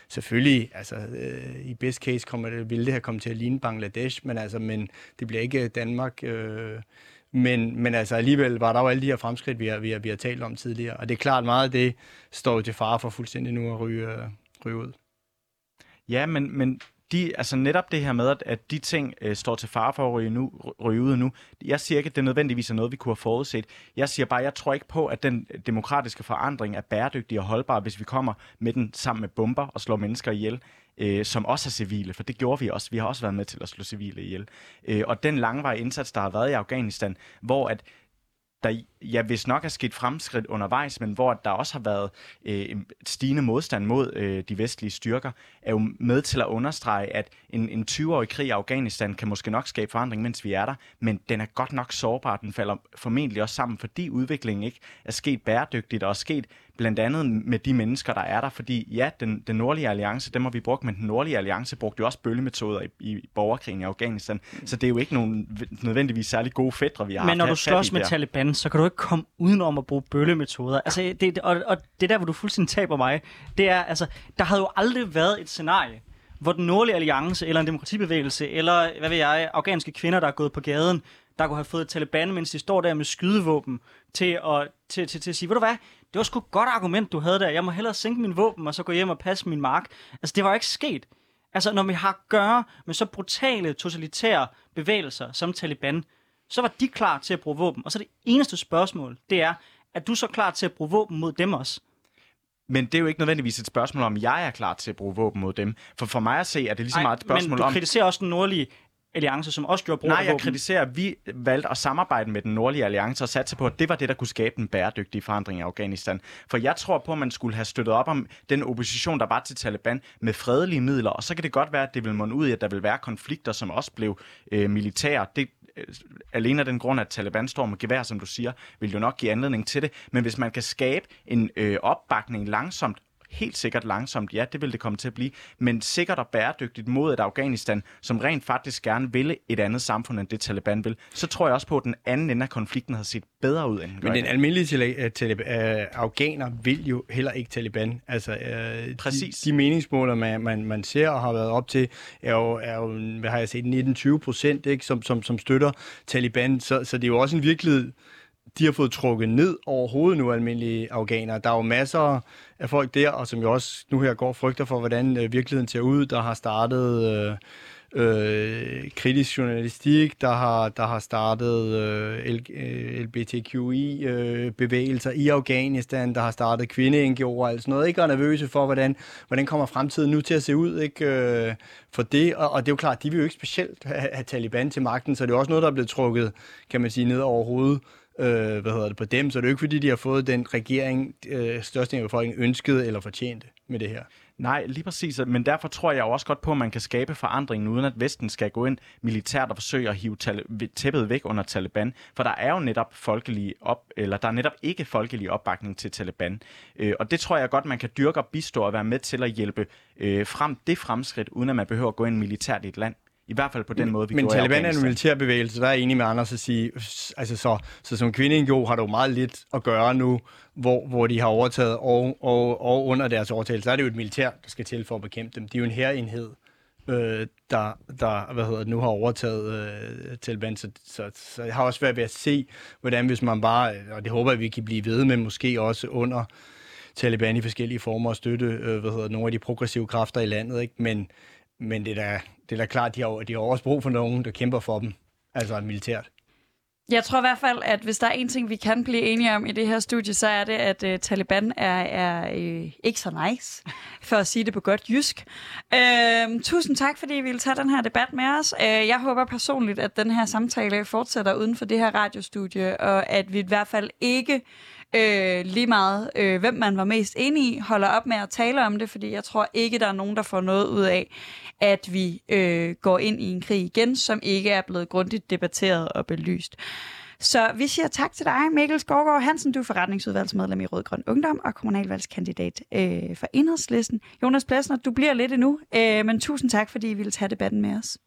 Selvfølgelig, altså øh, i best case kommer det, ville det her komme til at ligne Bangladesh, men altså, men det bliver ikke Danmark. Øh, men, men altså alligevel var der jo alle de her fremskridt, vi har, vi har, vi har talt om tidligere. Og det er klart, meget af det står jo til fare for fuldstændig nu at ryge, øh, ryge ud. Ja, men, men de, altså netop det her med, at, at de ting øh, står til fare for at ryge, nu, ryge ud nu. Jeg siger ikke, at det nødvendigvis er noget, vi kunne have forudset. Jeg siger bare, at jeg tror ikke på, at den demokratiske forandring er bæredygtig og holdbar, hvis vi kommer med den sammen med bomber og slår mennesker ihjel, øh, som også er civile, for det gjorde vi også. Vi har også været med til at slå civile ihjel. Øh, og den langvarige indsats, der har været i Afghanistan, hvor at der ja, hvis nok er sket fremskridt undervejs, men hvor der også har været øh, stigende modstand mod øh, de vestlige styrker, er jo med til at understrege, at en, en 20-årig krig i Afghanistan kan måske nok skabe forandring, mens vi er der, men den er godt nok sårbar. Den falder formentlig også sammen, fordi udviklingen ikke er sket bæredygtigt og er sket blandt andet med de mennesker, der er der. Fordi ja, den, den nordlige alliance, dem har vi brugt, men den nordlige alliance brugte jo også bøllemetoder i, i borgerkrigen i Afghanistan. Så det er jo ikke nogen nødvendigvis særlig gode fædre, vi har Men når du slås med der. Taliban, så kan du ikke komme udenom at bruge bøllemetoder. Altså, det, og, og det er der, hvor du fuldstændig taber mig. Det er, altså, der havde jo aldrig været et scenarie, hvor den nordlige alliance, eller en demokratibevægelse, eller, hvad ved jeg, afghanske kvinder, der er gået på gaden, der kunne have fået Taliban, mens de står der med skydevåben, til at, til, til, til at sige, ved du hvad, det var sgu et godt argument, du havde der. Jeg må hellere sænke min våben, og så gå hjem og passe min mark. Altså, det var ikke sket. Altså, når vi har at gøre med så brutale, totalitære bevægelser som Taliban, så var de klar til at bruge våben. Og så det eneste spørgsmål, det er, er du så klar til at bruge våben mod dem også? Men det er jo ikke nødvendigvis et spørgsmål om, jeg er klar til at bruge våben mod dem. For for mig at se, er det lige så meget et spørgsmål men du om... kritiserer også den nordlige alliance, som også gjorde brug Nej, af jeg kritiserer, at vi valgte at samarbejde med den nordlige alliance og satse på, at det var det, der kunne skabe en bæredygtig forandring i Afghanistan. For jeg tror på, at man skulle have støttet op om den opposition, der var til Taliban med fredelige midler, og så kan det godt være, at det vil munde ud i, at der vil være konflikter, som også blev øh, militære. Det alene af den grund, at Taliban står med gevær, som du siger, vil jo nok give anledning til det. Men hvis man kan skabe en øh, opbakning langsomt helt sikkert langsomt, ja, det vil det komme til at blive, men sikkert og bæredygtigt mod et Afghanistan, som rent faktisk gerne ville et andet samfund, end det Taliban vil, så tror jeg også på, at den anden ende af konflikten havde set bedre ud, end Men den almindelige tali- tali- uh, afghaner vil jo heller ikke Taliban. Altså, uh, Præcis. De, de meningsmåler, man, man, man ser og har været op til, er jo, er jo hvad har jeg set, 19-20 procent, ikke, som, som, som støtter Taliban. Så, så det er jo også en virkelighed, de har fået trukket ned overhovedet nu, almindelige afghanere. Der er jo masser af folk der, og som jo også nu her går frygter for, hvordan øh, virkeligheden ser ud, der har startet øh, øh, kritisk journalistik, der har, der har startet øh, LGBTQI-bevægelser øh, øh i Afghanistan, der har startet kvinde og alt sådan noget, ikke? Og er nervøse for, hvordan, hvordan kommer fremtiden nu til at se ud, ikke? Øh, for det, og, og det er jo klart, de vil jo ikke specielt have, have Taliban til magten, så det er også noget, der er blevet trukket, kan man sige, ned over hovedet øh, hvad hedder det, på dem, så det er jo ikke, fordi de har fået den regering, øh, største af befolkningen ønskede eller fortjente med det her. Nej, lige præcis. Men derfor tror jeg også godt på, at man kan skabe forandringen, uden at Vesten skal gå ind militært og forsøge at hive tæppet væk under Taliban. For der er jo netop folkelig op, eller der er netop ikke folkelig opbakning til Taliban. Øh, og det tror jeg godt, man kan dyrke og bistå og være med til at hjælpe øh, frem det fremskridt, uden at man behøver at gå ind militært i et land. I hvert fald på den måde, vi Men Taliban er en militærbevægelse, der er enig med Anders at sige, altså så, så som kvinde jo har du meget lidt at gøre nu, hvor, hvor de har overtaget, og, og, og under deres overtagelse, så er det jo et militær, der skal til for at bekæmpe dem. De er jo en herenhed, øh, der, der hvad hedder det, nu har overtaget øh, Taliban, så, så, så jeg har også været ved at se, hvordan hvis man bare, og det håber jeg, vi kan blive ved med, måske også under Taliban i forskellige former at støtte øh, hvad hedder det, nogle af de progressive kræfter i landet, ikke? men men det er da, det er da klart, de har, de har også brug for nogen, der kæmper for dem, altså militært. Jeg tror i hvert fald, at hvis der er en ting, vi kan blive enige om i det her studie, så er det, at uh, Taliban er, er øh, ikke så nice, for at sige det på godt jysk. Uh, tusind tak, fordi I ville tage den her debat med os. Uh, jeg håber personligt, at den her samtale fortsætter uden for det her radiostudie, og at vi i hvert fald ikke øh, lige meget, øh, hvem man var mest enig i, holder op med at tale om det, fordi jeg tror ikke, der er nogen, der får noget ud af, at vi øh, går ind i en krig igen, som ikke er blevet grundigt debatteret og belyst. Så vi siger tak til dig, Mikkel Skovgaard Hansen. Du er forretningsudvalgsmedlem i Rød Grøn Ungdom og kommunalvalgskandidat øh, for Enhedslisten. Jonas Plassner, du bliver lidt endnu, øh, men tusind tak, fordi I ville tage debatten med os.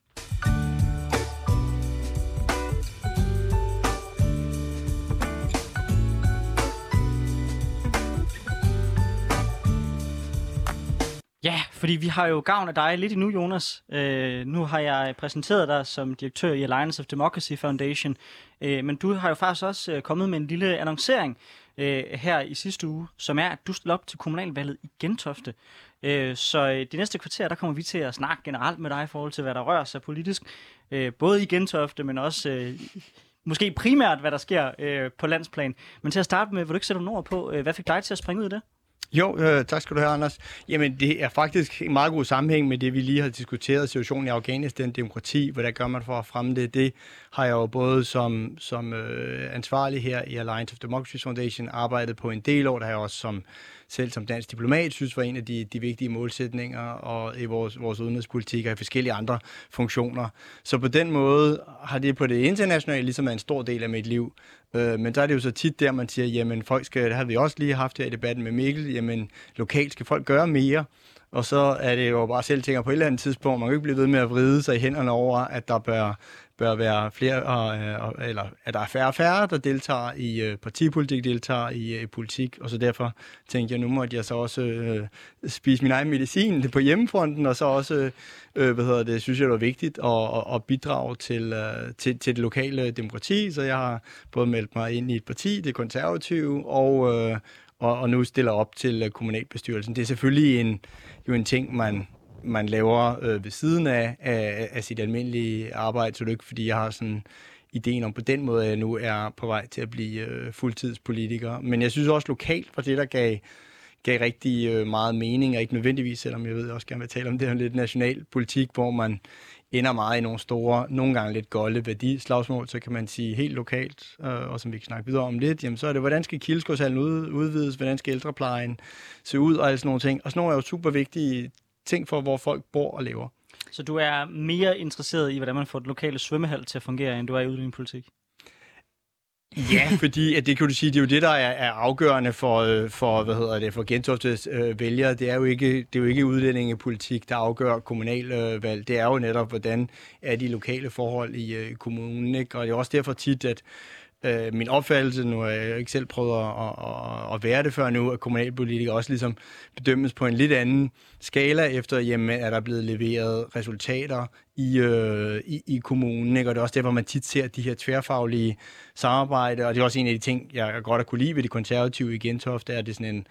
Ja, fordi vi har jo gavn af dig lidt endnu, Jonas. Øh, nu har jeg præsenteret dig som direktør i Alliance of Democracy Foundation, øh, men du har jo faktisk også øh, kommet med en lille annoncering øh, her i sidste uge, som er, at du stiller op til kommunalvalget i Gentofte. Øh, så øh, de næste kvarter, der kommer vi til at snakke generelt med dig i forhold til, hvad der rører sig politisk, øh, både i Gentofte, men også... Øh, måske primært, hvad der sker øh, på landsplan. Men til at starte med, vil du ikke sætte nogle ord på, øh, hvad fik dig til at springe ud af det? Jo, øh, tak skal du have, Anders. Jamen, det er faktisk en meget god sammenhæng med det, vi lige har diskuteret, situationen i Afghanistan, demokrati, hvad gør man for at fremme det. Det har jeg jo både som, som øh, ansvarlig her i Alliance of Democracy Foundation arbejdet på en del år, der har jeg også som selv som dansk diplomat synes var en af de, de vigtige målsætninger og i vores, vores udenrigspolitik og i forskellige andre funktioner. Så på den måde har det på det internationale ligesom en stor del af mit liv. Øh, men så er det jo så tit der, man siger, jamen folk skal, det har vi også lige haft her i debatten med Mikkel, jamen lokalt skal folk gøre mere. Og så er det jo bare selv tænker på et eller andet tidspunkt, man kan ikke blive ved med at vride sig i hænderne over, at der bør bør være flere, øh, eller at der er færre og færre, der deltager i øh, partipolitik, deltager i i politik, og så derfor tænkte jeg, nu måtte jeg så også øh, spise min egen medicin på hjemmefronten, og så også, øh, hvad hedder det, synes jeg, det var vigtigt at, at bidrage til, øh, til, til det lokale demokrati, så jeg har både meldt mig ind i et parti, det konservative, og, øh, og, og nu stiller op til øh, kommunalbestyrelsen. Det er selvfølgelig en, jo en ting, man man laver øh, ved siden af, af, af sit almindelige arbejde, så det er ikke, fordi jeg har sådan ideen om på den måde, at jeg nu er på vej til at blive øh, fuldtidspolitiker. Men jeg synes også lokalt var det, der gav, gav rigtig øh, meget mening, og ikke nødvendigvis, selvom jeg ved, jeg også gerne vil tale om det her lidt national politik, hvor man ender meget i nogle store, nogle gange lidt golde værdislagsmål, så kan man sige helt lokalt, øh, og som vi kan snakke videre om lidt, jamen så er det, hvordan skal Kildesgårdshallen udvides, hvordan skal ældreplejen se ud, og alle sådan nogle ting. Og sådan nogle er jo super vigtige ting for, hvor folk bor og lever. Så du er mere interesseret i, hvordan man får det lokale svømmehal til at fungere, end du er i udlændingepolitik? Ja, fordi at det kan du sige, det er jo det, der er, er afgørende for, øh, for, hvad hedder det, for Gentoftes øh, vælgere. Det er jo ikke, det er jo ikke udlændingepolitik, der afgør kommunalvalg. Det er jo netop, hvordan er de lokale forhold i øh, kommunen. Ikke? Og det er også derfor tit, at øh, min opfattelse, nu har jeg ikke selv prøvet at, at, at være det før nu, at kommunalpolitikere også ligesom bedømmes på en lidt anden skala efter, jamen, er der blevet leveret resultater i, øh, i, i kommunen, ikke? og det er også derfor, man tit ser de her tværfaglige samarbejde, og det er også en af de ting, jeg godt har kunne lide ved de konservative i Gentofte, er, det sådan en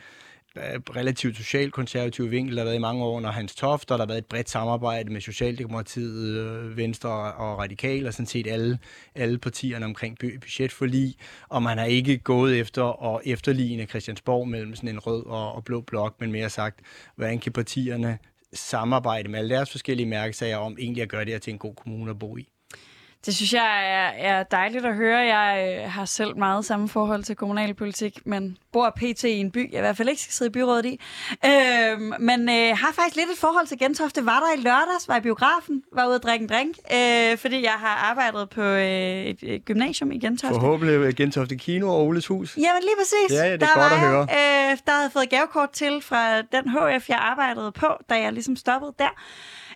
relativt socialkonservativ vinkel, der har været i mange år under Hans Toft, og der har været et bredt samarbejde med Socialdemokratiet, øh, Venstre og Radikal, og sådan set alle, alle partierne omkring budgetforlig, og man har ikke gået efter at efterligne Christiansborg mellem sådan en rød og, og blå blok, men mere sagt, hvordan kan partierne samarbejde med alle deres forskellige mærkesager om egentlig at gøre det her til en god kommune at bo i. Det synes jeg er, er dejligt at høre. Jeg øh, har selv meget samme forhold til kommunalpolitik, men bor pt. i en by, jeg i hvert fald ikke skal sidde i byrådet i. Øh, men øh, har faktisk lidt et forhold til Gentofte. Var der i lørdags, var i biografen, var ude at drikke en drink, øh, fordi jeg har arbejdet på øh, et, et gymnasium i Gentofte. Forhåbentlig Gentofte Kino og Oles Hus. Jamen lige præcis. Ja, ja det er der godt at jeg, høre. Øh, der havde fået gavekort til fra den HF, jeg arbejdede på, da jeg ligesom stoppede der.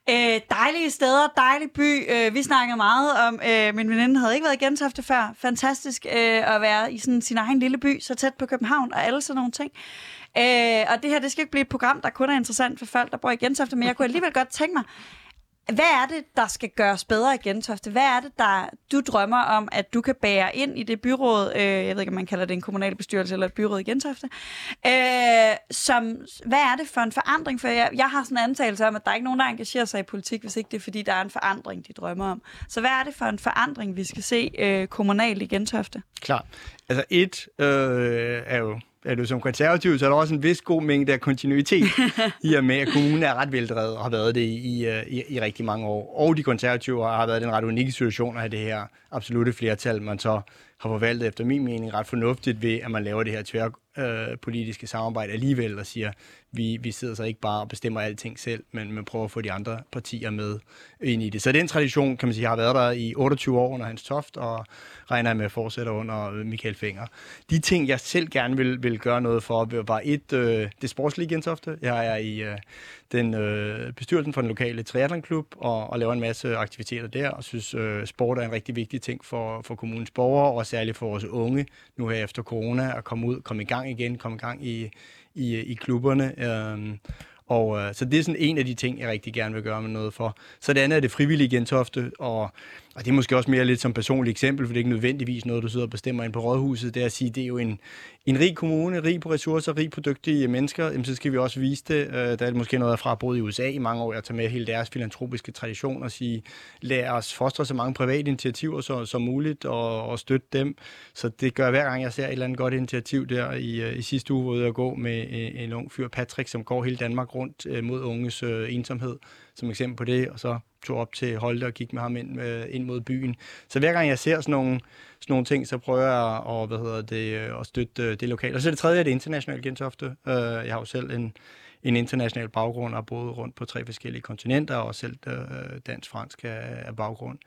Øh, dejlige steder, dejlig by. Øh, vi snakkede meget om, øh, min veninde havde ikke været i Gentofte før. Fantastisk øh, at være i sådan sin egen lille by, så tæt på København og alle sådan nogle ting. Øh, og det her, det skal ikke blive et program, der kun er interessant for folk, der bor i Gentofte, men jeg kunne alligevel godt tænke mig, hvad er det, der skal gøres bedre i Gentofte? Hvad er det, der du drømmer om, at du kan bære ind i det byråd, øh, jeg ved ikke, om man kalder det en kommunal bestyrelse eller et byråd i Gentofte, øh, som, hvad er det for en forandring? For jeg, jeg har sådan en antagelse om, at der er ikke nogen, der engagerer sig i politik, hvis ikke det er, fordi der er en forandring, de drømmer om. Så hvad er det for en forandring, vi skal se øh, kommunalt i Gentofte? Klar. Altså et øh, er jo er du som konservativ, så er der også en vis god mængde af kontinuitet i og med, at kommunen er ret veldrevet og har været det i, i, i rigtig mange år. Og de konservative har været den ret unikke situation at have det her absolute flertal, man så har forvaltet efter min mening ret fornuftigt ved, at man laver det her tværpolitiske samarbejde alligevel og siger, vi, vi sidder så ikke bare og bestemmer alting selv, men man prøver at få de andre partier med ind i det. Så den tradition, kan man sige, har været der i 28 år under Hans Toft, og regner med at fortsætte under øh, Michael Fenger. De ting, jeg selv gerne vil, vil gøre noget for, var et, øh, det sportslige Gentofte. Jeg er i øh, den øh, bestyrelsen for den lokale triathlonklub og, og laver en masse aktiviteter der, og synes, øh, sport er en rigtig vigtig ting for, for kommunens borgere, og særligt for vores unge, nu her efter corona, at komme ud, komme i gang igen, komme i gang i, i, i klubberne. Øh, og øh, så det er sådan en af de ting, jeg rigtig gerne vil gøre med noget for. Så det andet er det frivillige Gentofte, og og det er måske også mere lidt som personligt eksempel, for det er ikke nødvendigvis noget, du sidder og bestemmer ind på rådhuset. Det er at sige, det er jo en, en rig kommune, rig på ressourcer, rig på dygtige mennesker. Jamen, så skal vi også vise det. Øh, der er måske noget fra både i USA i mange år, at tage med hele deres filantropiske tradition og sige, lad os fostre så mange private initiativer så, som muligt og, og støtte dem. Så det gør hver gang, jeg ser et eller andet godt initiativ der i, øh, i sidste uge, hvor jeg går med en, en ung fyr, Patrick, som går hele Danmark rundt øh, mod unges øh, ensomhed, som eksempel på det, og så tog op til Holte og gik med ham ind, øh, ind mod byen. Så hver gang jeg ser sådan nogle, sådan nogle ting, så prøver jeg at, hvad hedder det, øh, at støtte øh, det lokale. Og så det tredje er det internationale Gentofte. Øh, jeg har jo selv en, en international baggrund og har boet rundt på tre forskellige kontinenter, og selv øh, dansk-fransk af baggrund.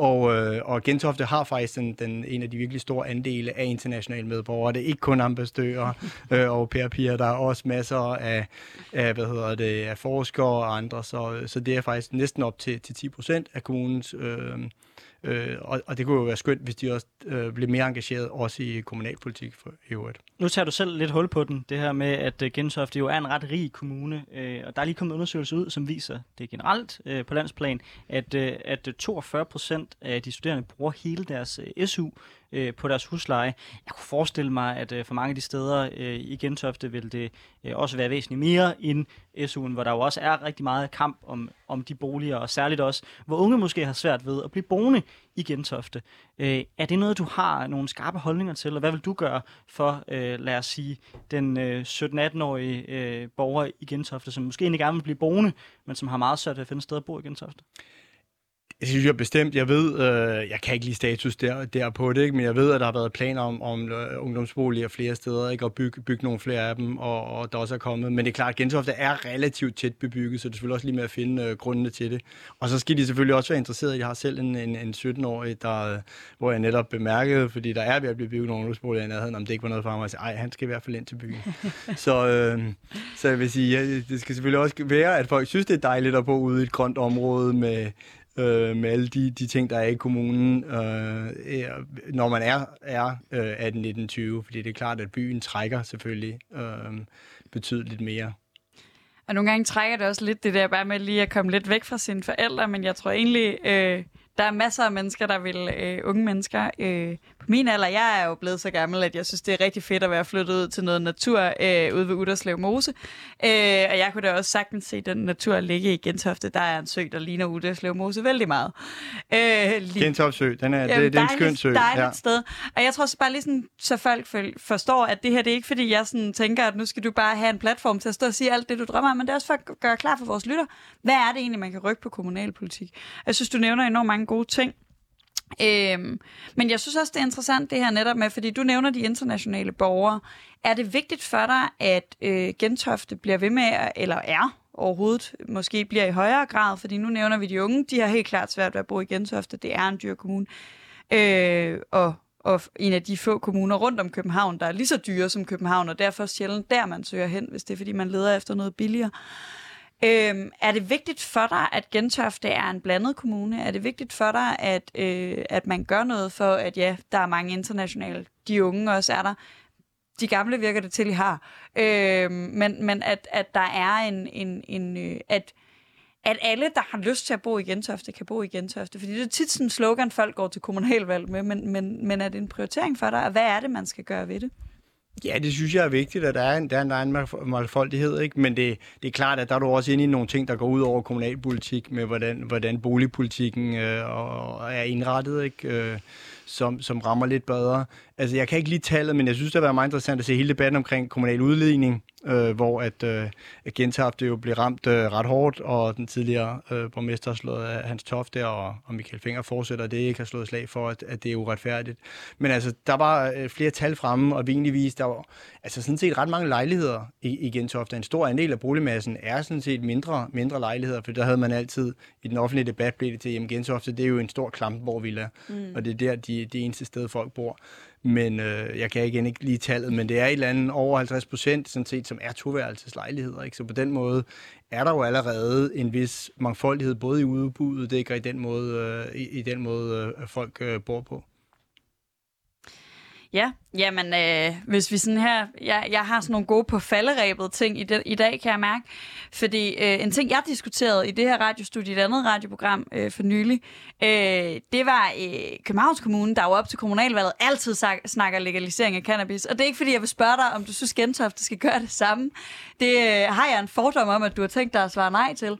Og, øh, og Gentofte har faktisk den, den, en af de virkelig store andele af internationale medborgere. Det er ikke kun ambassadører øh, og pærepiger, der er også masser af, af, hvad hedder det, af forskere og andre, så, så det er faktisk næsten op til, til 10 procent af kommunens øh, Øh, og, og det kunne jo være skønt, hvis de også øh, blev mere engageret, også i kommunalpolitik for i øvrigt. Nu tager du selv lidt hul på den, det her med, at øh, Gentofte jo er en ret rig kommune, øh, og der er lige kommet undersøgelser ud, som viser, det generelt øh, på landsplan, at, øh, at øh, 42 procent af de studerende bruger hele deres øh, SU øh, på deres husleje. Jeg kunne forestille mig, at øh, for mange af de steder øh, i Gentofte vil det øh, også være væsentligt mere end SU'en, hvor der jo også er rigtig meget kamp om, om de boliger, og særligt også, hvor unge måske har svært ved at blive boende i Gentofte. Øh, er det noget, du har nogle skarpe holdninger til, og hvad vil du gøre for, øh, lad os sige, den øh, 17-18-årige øh, borger i Gentofte, som måske ikke gerne vil blive boende, men som har meget svært ved at finde et sted at bo i Gentofte? Det synes jeg bestemt. Jeg ved, øh, jeg kan ikke lige status der, der på det, ikke? men jeg ved, at der har været planer om, om øh, ungdomsboliger flere steder, ikke? og bygge, bygge nogle flere af dem, og, og der også er kommet. Men det er klart, at Gentofte er relativt tæt bebygget, så det er selvfølgelig også lige med at finde øh, grundene til det. Og så skal de selvfølgelig også være interesserede. Jeg har selv en, en, en 17-årig, der, hvor jeg netop bemærkede, fordi der er ved at blive bygget nogle ungdomsboliger i nærheden, om det ikke var noget for ham, at sige, ej, han skal i hvert fald ind til byen. så, øh, så jeg vil sige, ja, det skal selvfølgelig også være, at folk synes, det er dejligt at bo ude i et grønt område med øh, med alle de, de ting, der er i kommunen, øh, når man er, er øh, 18, 19, 20, fordi det er klart, at byen trækker selvfølgelig øh, betydeligt mere. Og nogle gange trækker det også lidt det der bare med lige at komme lidt væk fra sine forældre, men jeg tror egentlig, øh, der er masser af mennesker, der vil, øh, unge mennesker, øh, på min alder, jeg er jo blevet så gammel, at jeg synes, det er rigtig fedt at være flyttet ud til noget natur øh, ude ved Uderslev Mose. Øh, og jeg kunne da også sagtens se den natur ligge i Gentofte. Der er en sø, der ligner Uderslev Mose vældig meget. Øh, lige... Gentofte sø, den er, det, det er en skøn sø. Dejligt ja. sted. Og jeg tror så bare lige sådan, så folk forstår, at det her, det er ikke fordi, jeg sådan tænker, at nu skal du bare have en platform til at stå og sige alt det, du drømmer om, men det er også for at gøre klar for vores lytter. Hvad er det egentlig, man kan rykke på kommunalpolitik? Jeg synes, du nævner enormt mange gode ting. Øhm, men jeg synes også, det er interessant det her netop med, fordi du nævner de internationale borgere. Er det vigtigt for dig, at øh, Gentofte bliver ved med, eller er overhovedet, måske bliver i højere grad, fordi nu nævner vi de unge, de har helt klart svært ved at bo i Gentofte, det er en dyr kommune. Øh, og og en af de få kommuner rundt om København, der er lige så dyre som København, og derfor sjældent der, man søger hen, hvis det er, fordi man leder efter noget billigere. Øhm, er det vigtigt for dig, at Gentofte er en blandet kommune? Er det vigtigt for dig, at, øh, at man gør noget for, at ja, der er mange internationale, de unge også er der, de gamle virker det til, I har, øhm, men, men at, at der er en, en, en øh, at, at alle, der har lyst til at bo i Gentofte, kan bo i Gentofte. Fordi det er tit sådan en slogan, folk går til kommunalvalg med, men, men, men er det en prioritering for dig, og hvad er det, man skal gøre ved det? Ja, det synes jeg er vigtigt, at der er en, der er en, der er en mangfoldighed, ikke? men det, det er klart, at der er du også inde i nogle ting, der går ud over kommunalpolitik, med hvordan, hvordan boligpolitikken øh, er indrettet, ikke? Øh, som, som rammer lidt bedre. Altså, jeg kan ikke lige tallet, men jeg synes, det har været meget interessant at se hele debatten omkring kommunal udligning, øh, hvor at, øh, at Gentofte jo blev ramt øh, ret hårdt, og den tidligere øh, borgmester har slået af Hans Toft der, og, og Michael Finger fortsætter det ikke har slået slag for, at, at det er uretfærdigt. Men altså, der var øh, flere tal fremme, og vi egentlig viste, der var altså sådan set ret mange lejligheder i, i Gentofte. En stor andel af boligmassen er sådan set mindre, mindre lejligheder, for der havde man altid i den offentlige debat blevet det til, jamen Gentofte, det er jo en stor Klampenborg-villa, mm. og det er der, de, det eneste sted, folk bor men øh, jeg kan igen ikke lige tallet, men det er et eller andet over 50 procent, sådan set, som er toværelseslejligheder. Ikke? Så på den måde er der jo allerede en vis mangfoldighed, både i udbuddet, det ikke, og i den måde, øh, i, i den måde øh, folk øh, bor på. Ja, jamen øh, hvis vi sådan her, jeg, jeg har sådan nogle gode på falderæbet ting i, det, i dag, kan jeg mærke. Fordi øh, en ting, jeg diskuterede i det her radiostudie, et andet radioprogram øh, for nylig, øh, det var øh, Københavns Kommune, der jo op til kommunalvalget altid snakker legalisering af cannabis. Og det er ikke, fordi jeg vil spørge dig, om du synes, Gentofte skal gøre det samme. Det øh, har jeg en fordom om, at du har tænkt dig at svare nej til.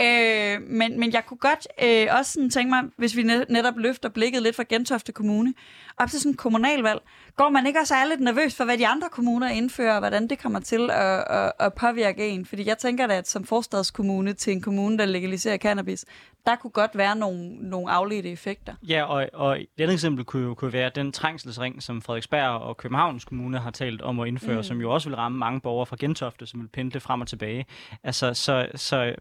Øh, men, men jeg kunne godt øh, også sådan tænke mig, hvis vi netop løfter blikket lidt fra Gentofte Kommune, op til sådan en kommunalvalg, går man ikke også er lidt nervøs for, hvad de andre kommuner indfører, og hvordan det kommer til at, at, at påvirke en? Fordi jeg tænker da, at som forstadskommune til en kommune, der legaliserer cannabis, der kunne godt være nogle, nogle afledte effekter. Ja, og, og et andet eksempel kunne jo kunne være den trængselsring, som Frederiksberg og Københavns Kommune har talt om at indføre, mm. som jo også vil ramme mange borgere fra Gentofte, som vil pendle frem og tilbage. Altså, så, så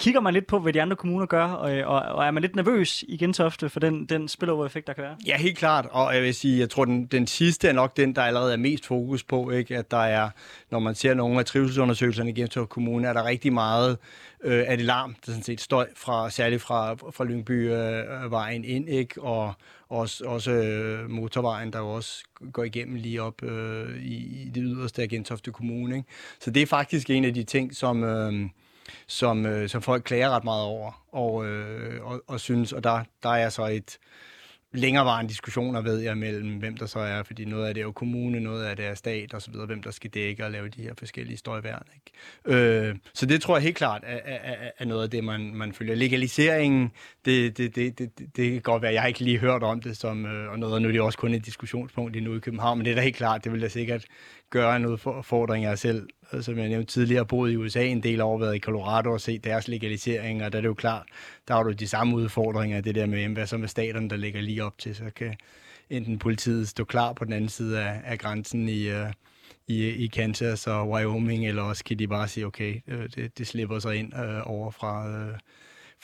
kigger man lidt på, hvad de andre kommuner gør, og, og, og er man lidt nervøs i Gentofte for den, den spillover-effekt, der kan være? Ja, helt klart. Og jeg vil sige, jeg tror, den, den sidste er nok den, der allerede er mest fokus på, ikke? at der er, når man ser nogle af trivselsundersøgelserne i Gentofte Kommune, er der rigtig meget øh, af det larm, der sådan set støj fra, særligt fra, fra Lyngbyvejen øh, ind, ikke? og også, også øh, motorvejen, der jo også går igennem lige op øh, i, i det yderste af Gentofte Kommune. Ikke? Så det er faktisk en af de ting, som... Øh, som, øh, som folk klager ret meget over, og, øh, og, og synes, og der, der er så et, længerevarende diskussioner, ved jeg, mellem hvem der så er, fordi noget af det er jo kommune, noget af det er stat og så videre, hvem der skal dække og lave de her forskellige støjværn. Ikke? Øh, så det tror jeg helt klart er, er, er noget af det, man, man følger. Legaliseringen, det, det, det, det, det kan godt være, jeg har ikke lige hørt om det, som, øh, og noget, og nu er det også kun et diskussionspunkt endnu i København, men det er da helt klart, det vil da sikkert gøre en udfordring af selv. Øh, som jeg nævnte tidligere, boet i USA en del år, været i Colorado og set deres legalisering, og der er det jo klart, der har du de samme udfordringer, det der med, hvad så med staterne, der ligger lige op til, så kan enten politiet stå klar på den anden side af, af grænsen i, uh, i, i Kansas og Wyoming, eller også kan de bare sige, okay, øh, det, det slipper sig ind øh, over fra, øh,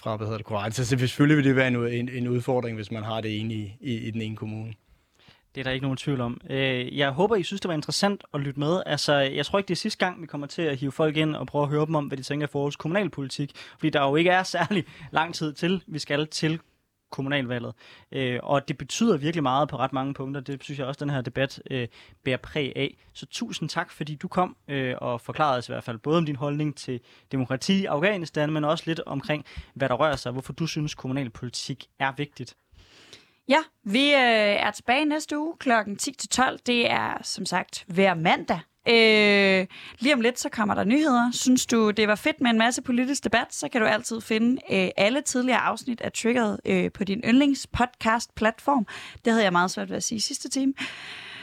fra hvad hedder det, Colorado. Så selvfølgelig vil det være en, en, en udfordring, hvis man har det ene i, i, i den ene kommune. Det er der ikke nogen tvivl om. Øh, jeg håber, I synes, det var interessant at lytte med. Altså, jeg tror ikke, det er sidste gang, vi kommer til at hive folk ind og prøve at høre dem om, hvad de tænker for vores kommunalpolitik. Fordi der jo ikke er særlig lang tid til, vi skal til kommunalvalget. Øh, og det betyder virkelig meget på ret mange punkter. Det synes jeg også, den her debat øh, bærer præg af. Så tusind tak, fordi du kom øh, og forklarede os i hvert fald både om din holdning til demokrati i Afghanistan, men også lidt omkring, hvad der rører sig, hvorfor du synes, kommunalpolitik er vigtigt. Ja, vi øh, er tilbage næste uge kl. 10-12. Det er som sagt hver mandag. Øh, lige om lidt, så kommer der nyheder. Synes du, det var fedt med en masse politisk debat, så kan du altid finde øh, alle tidligere afsnit af Triggered øh, på din yndlingspodcast-platform. Det havde jeg meget svært ved at sige sidste time.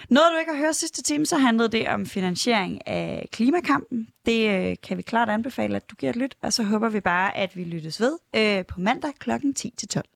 Noget, du ikke har hørt sidste time, så handlede det om finansiering af klimakampen. Det øh, kan vi klart anbefale, at du giver et lyt, og så håber vi bare, at vi lyttes ved øh, på mandag kl. 10-12.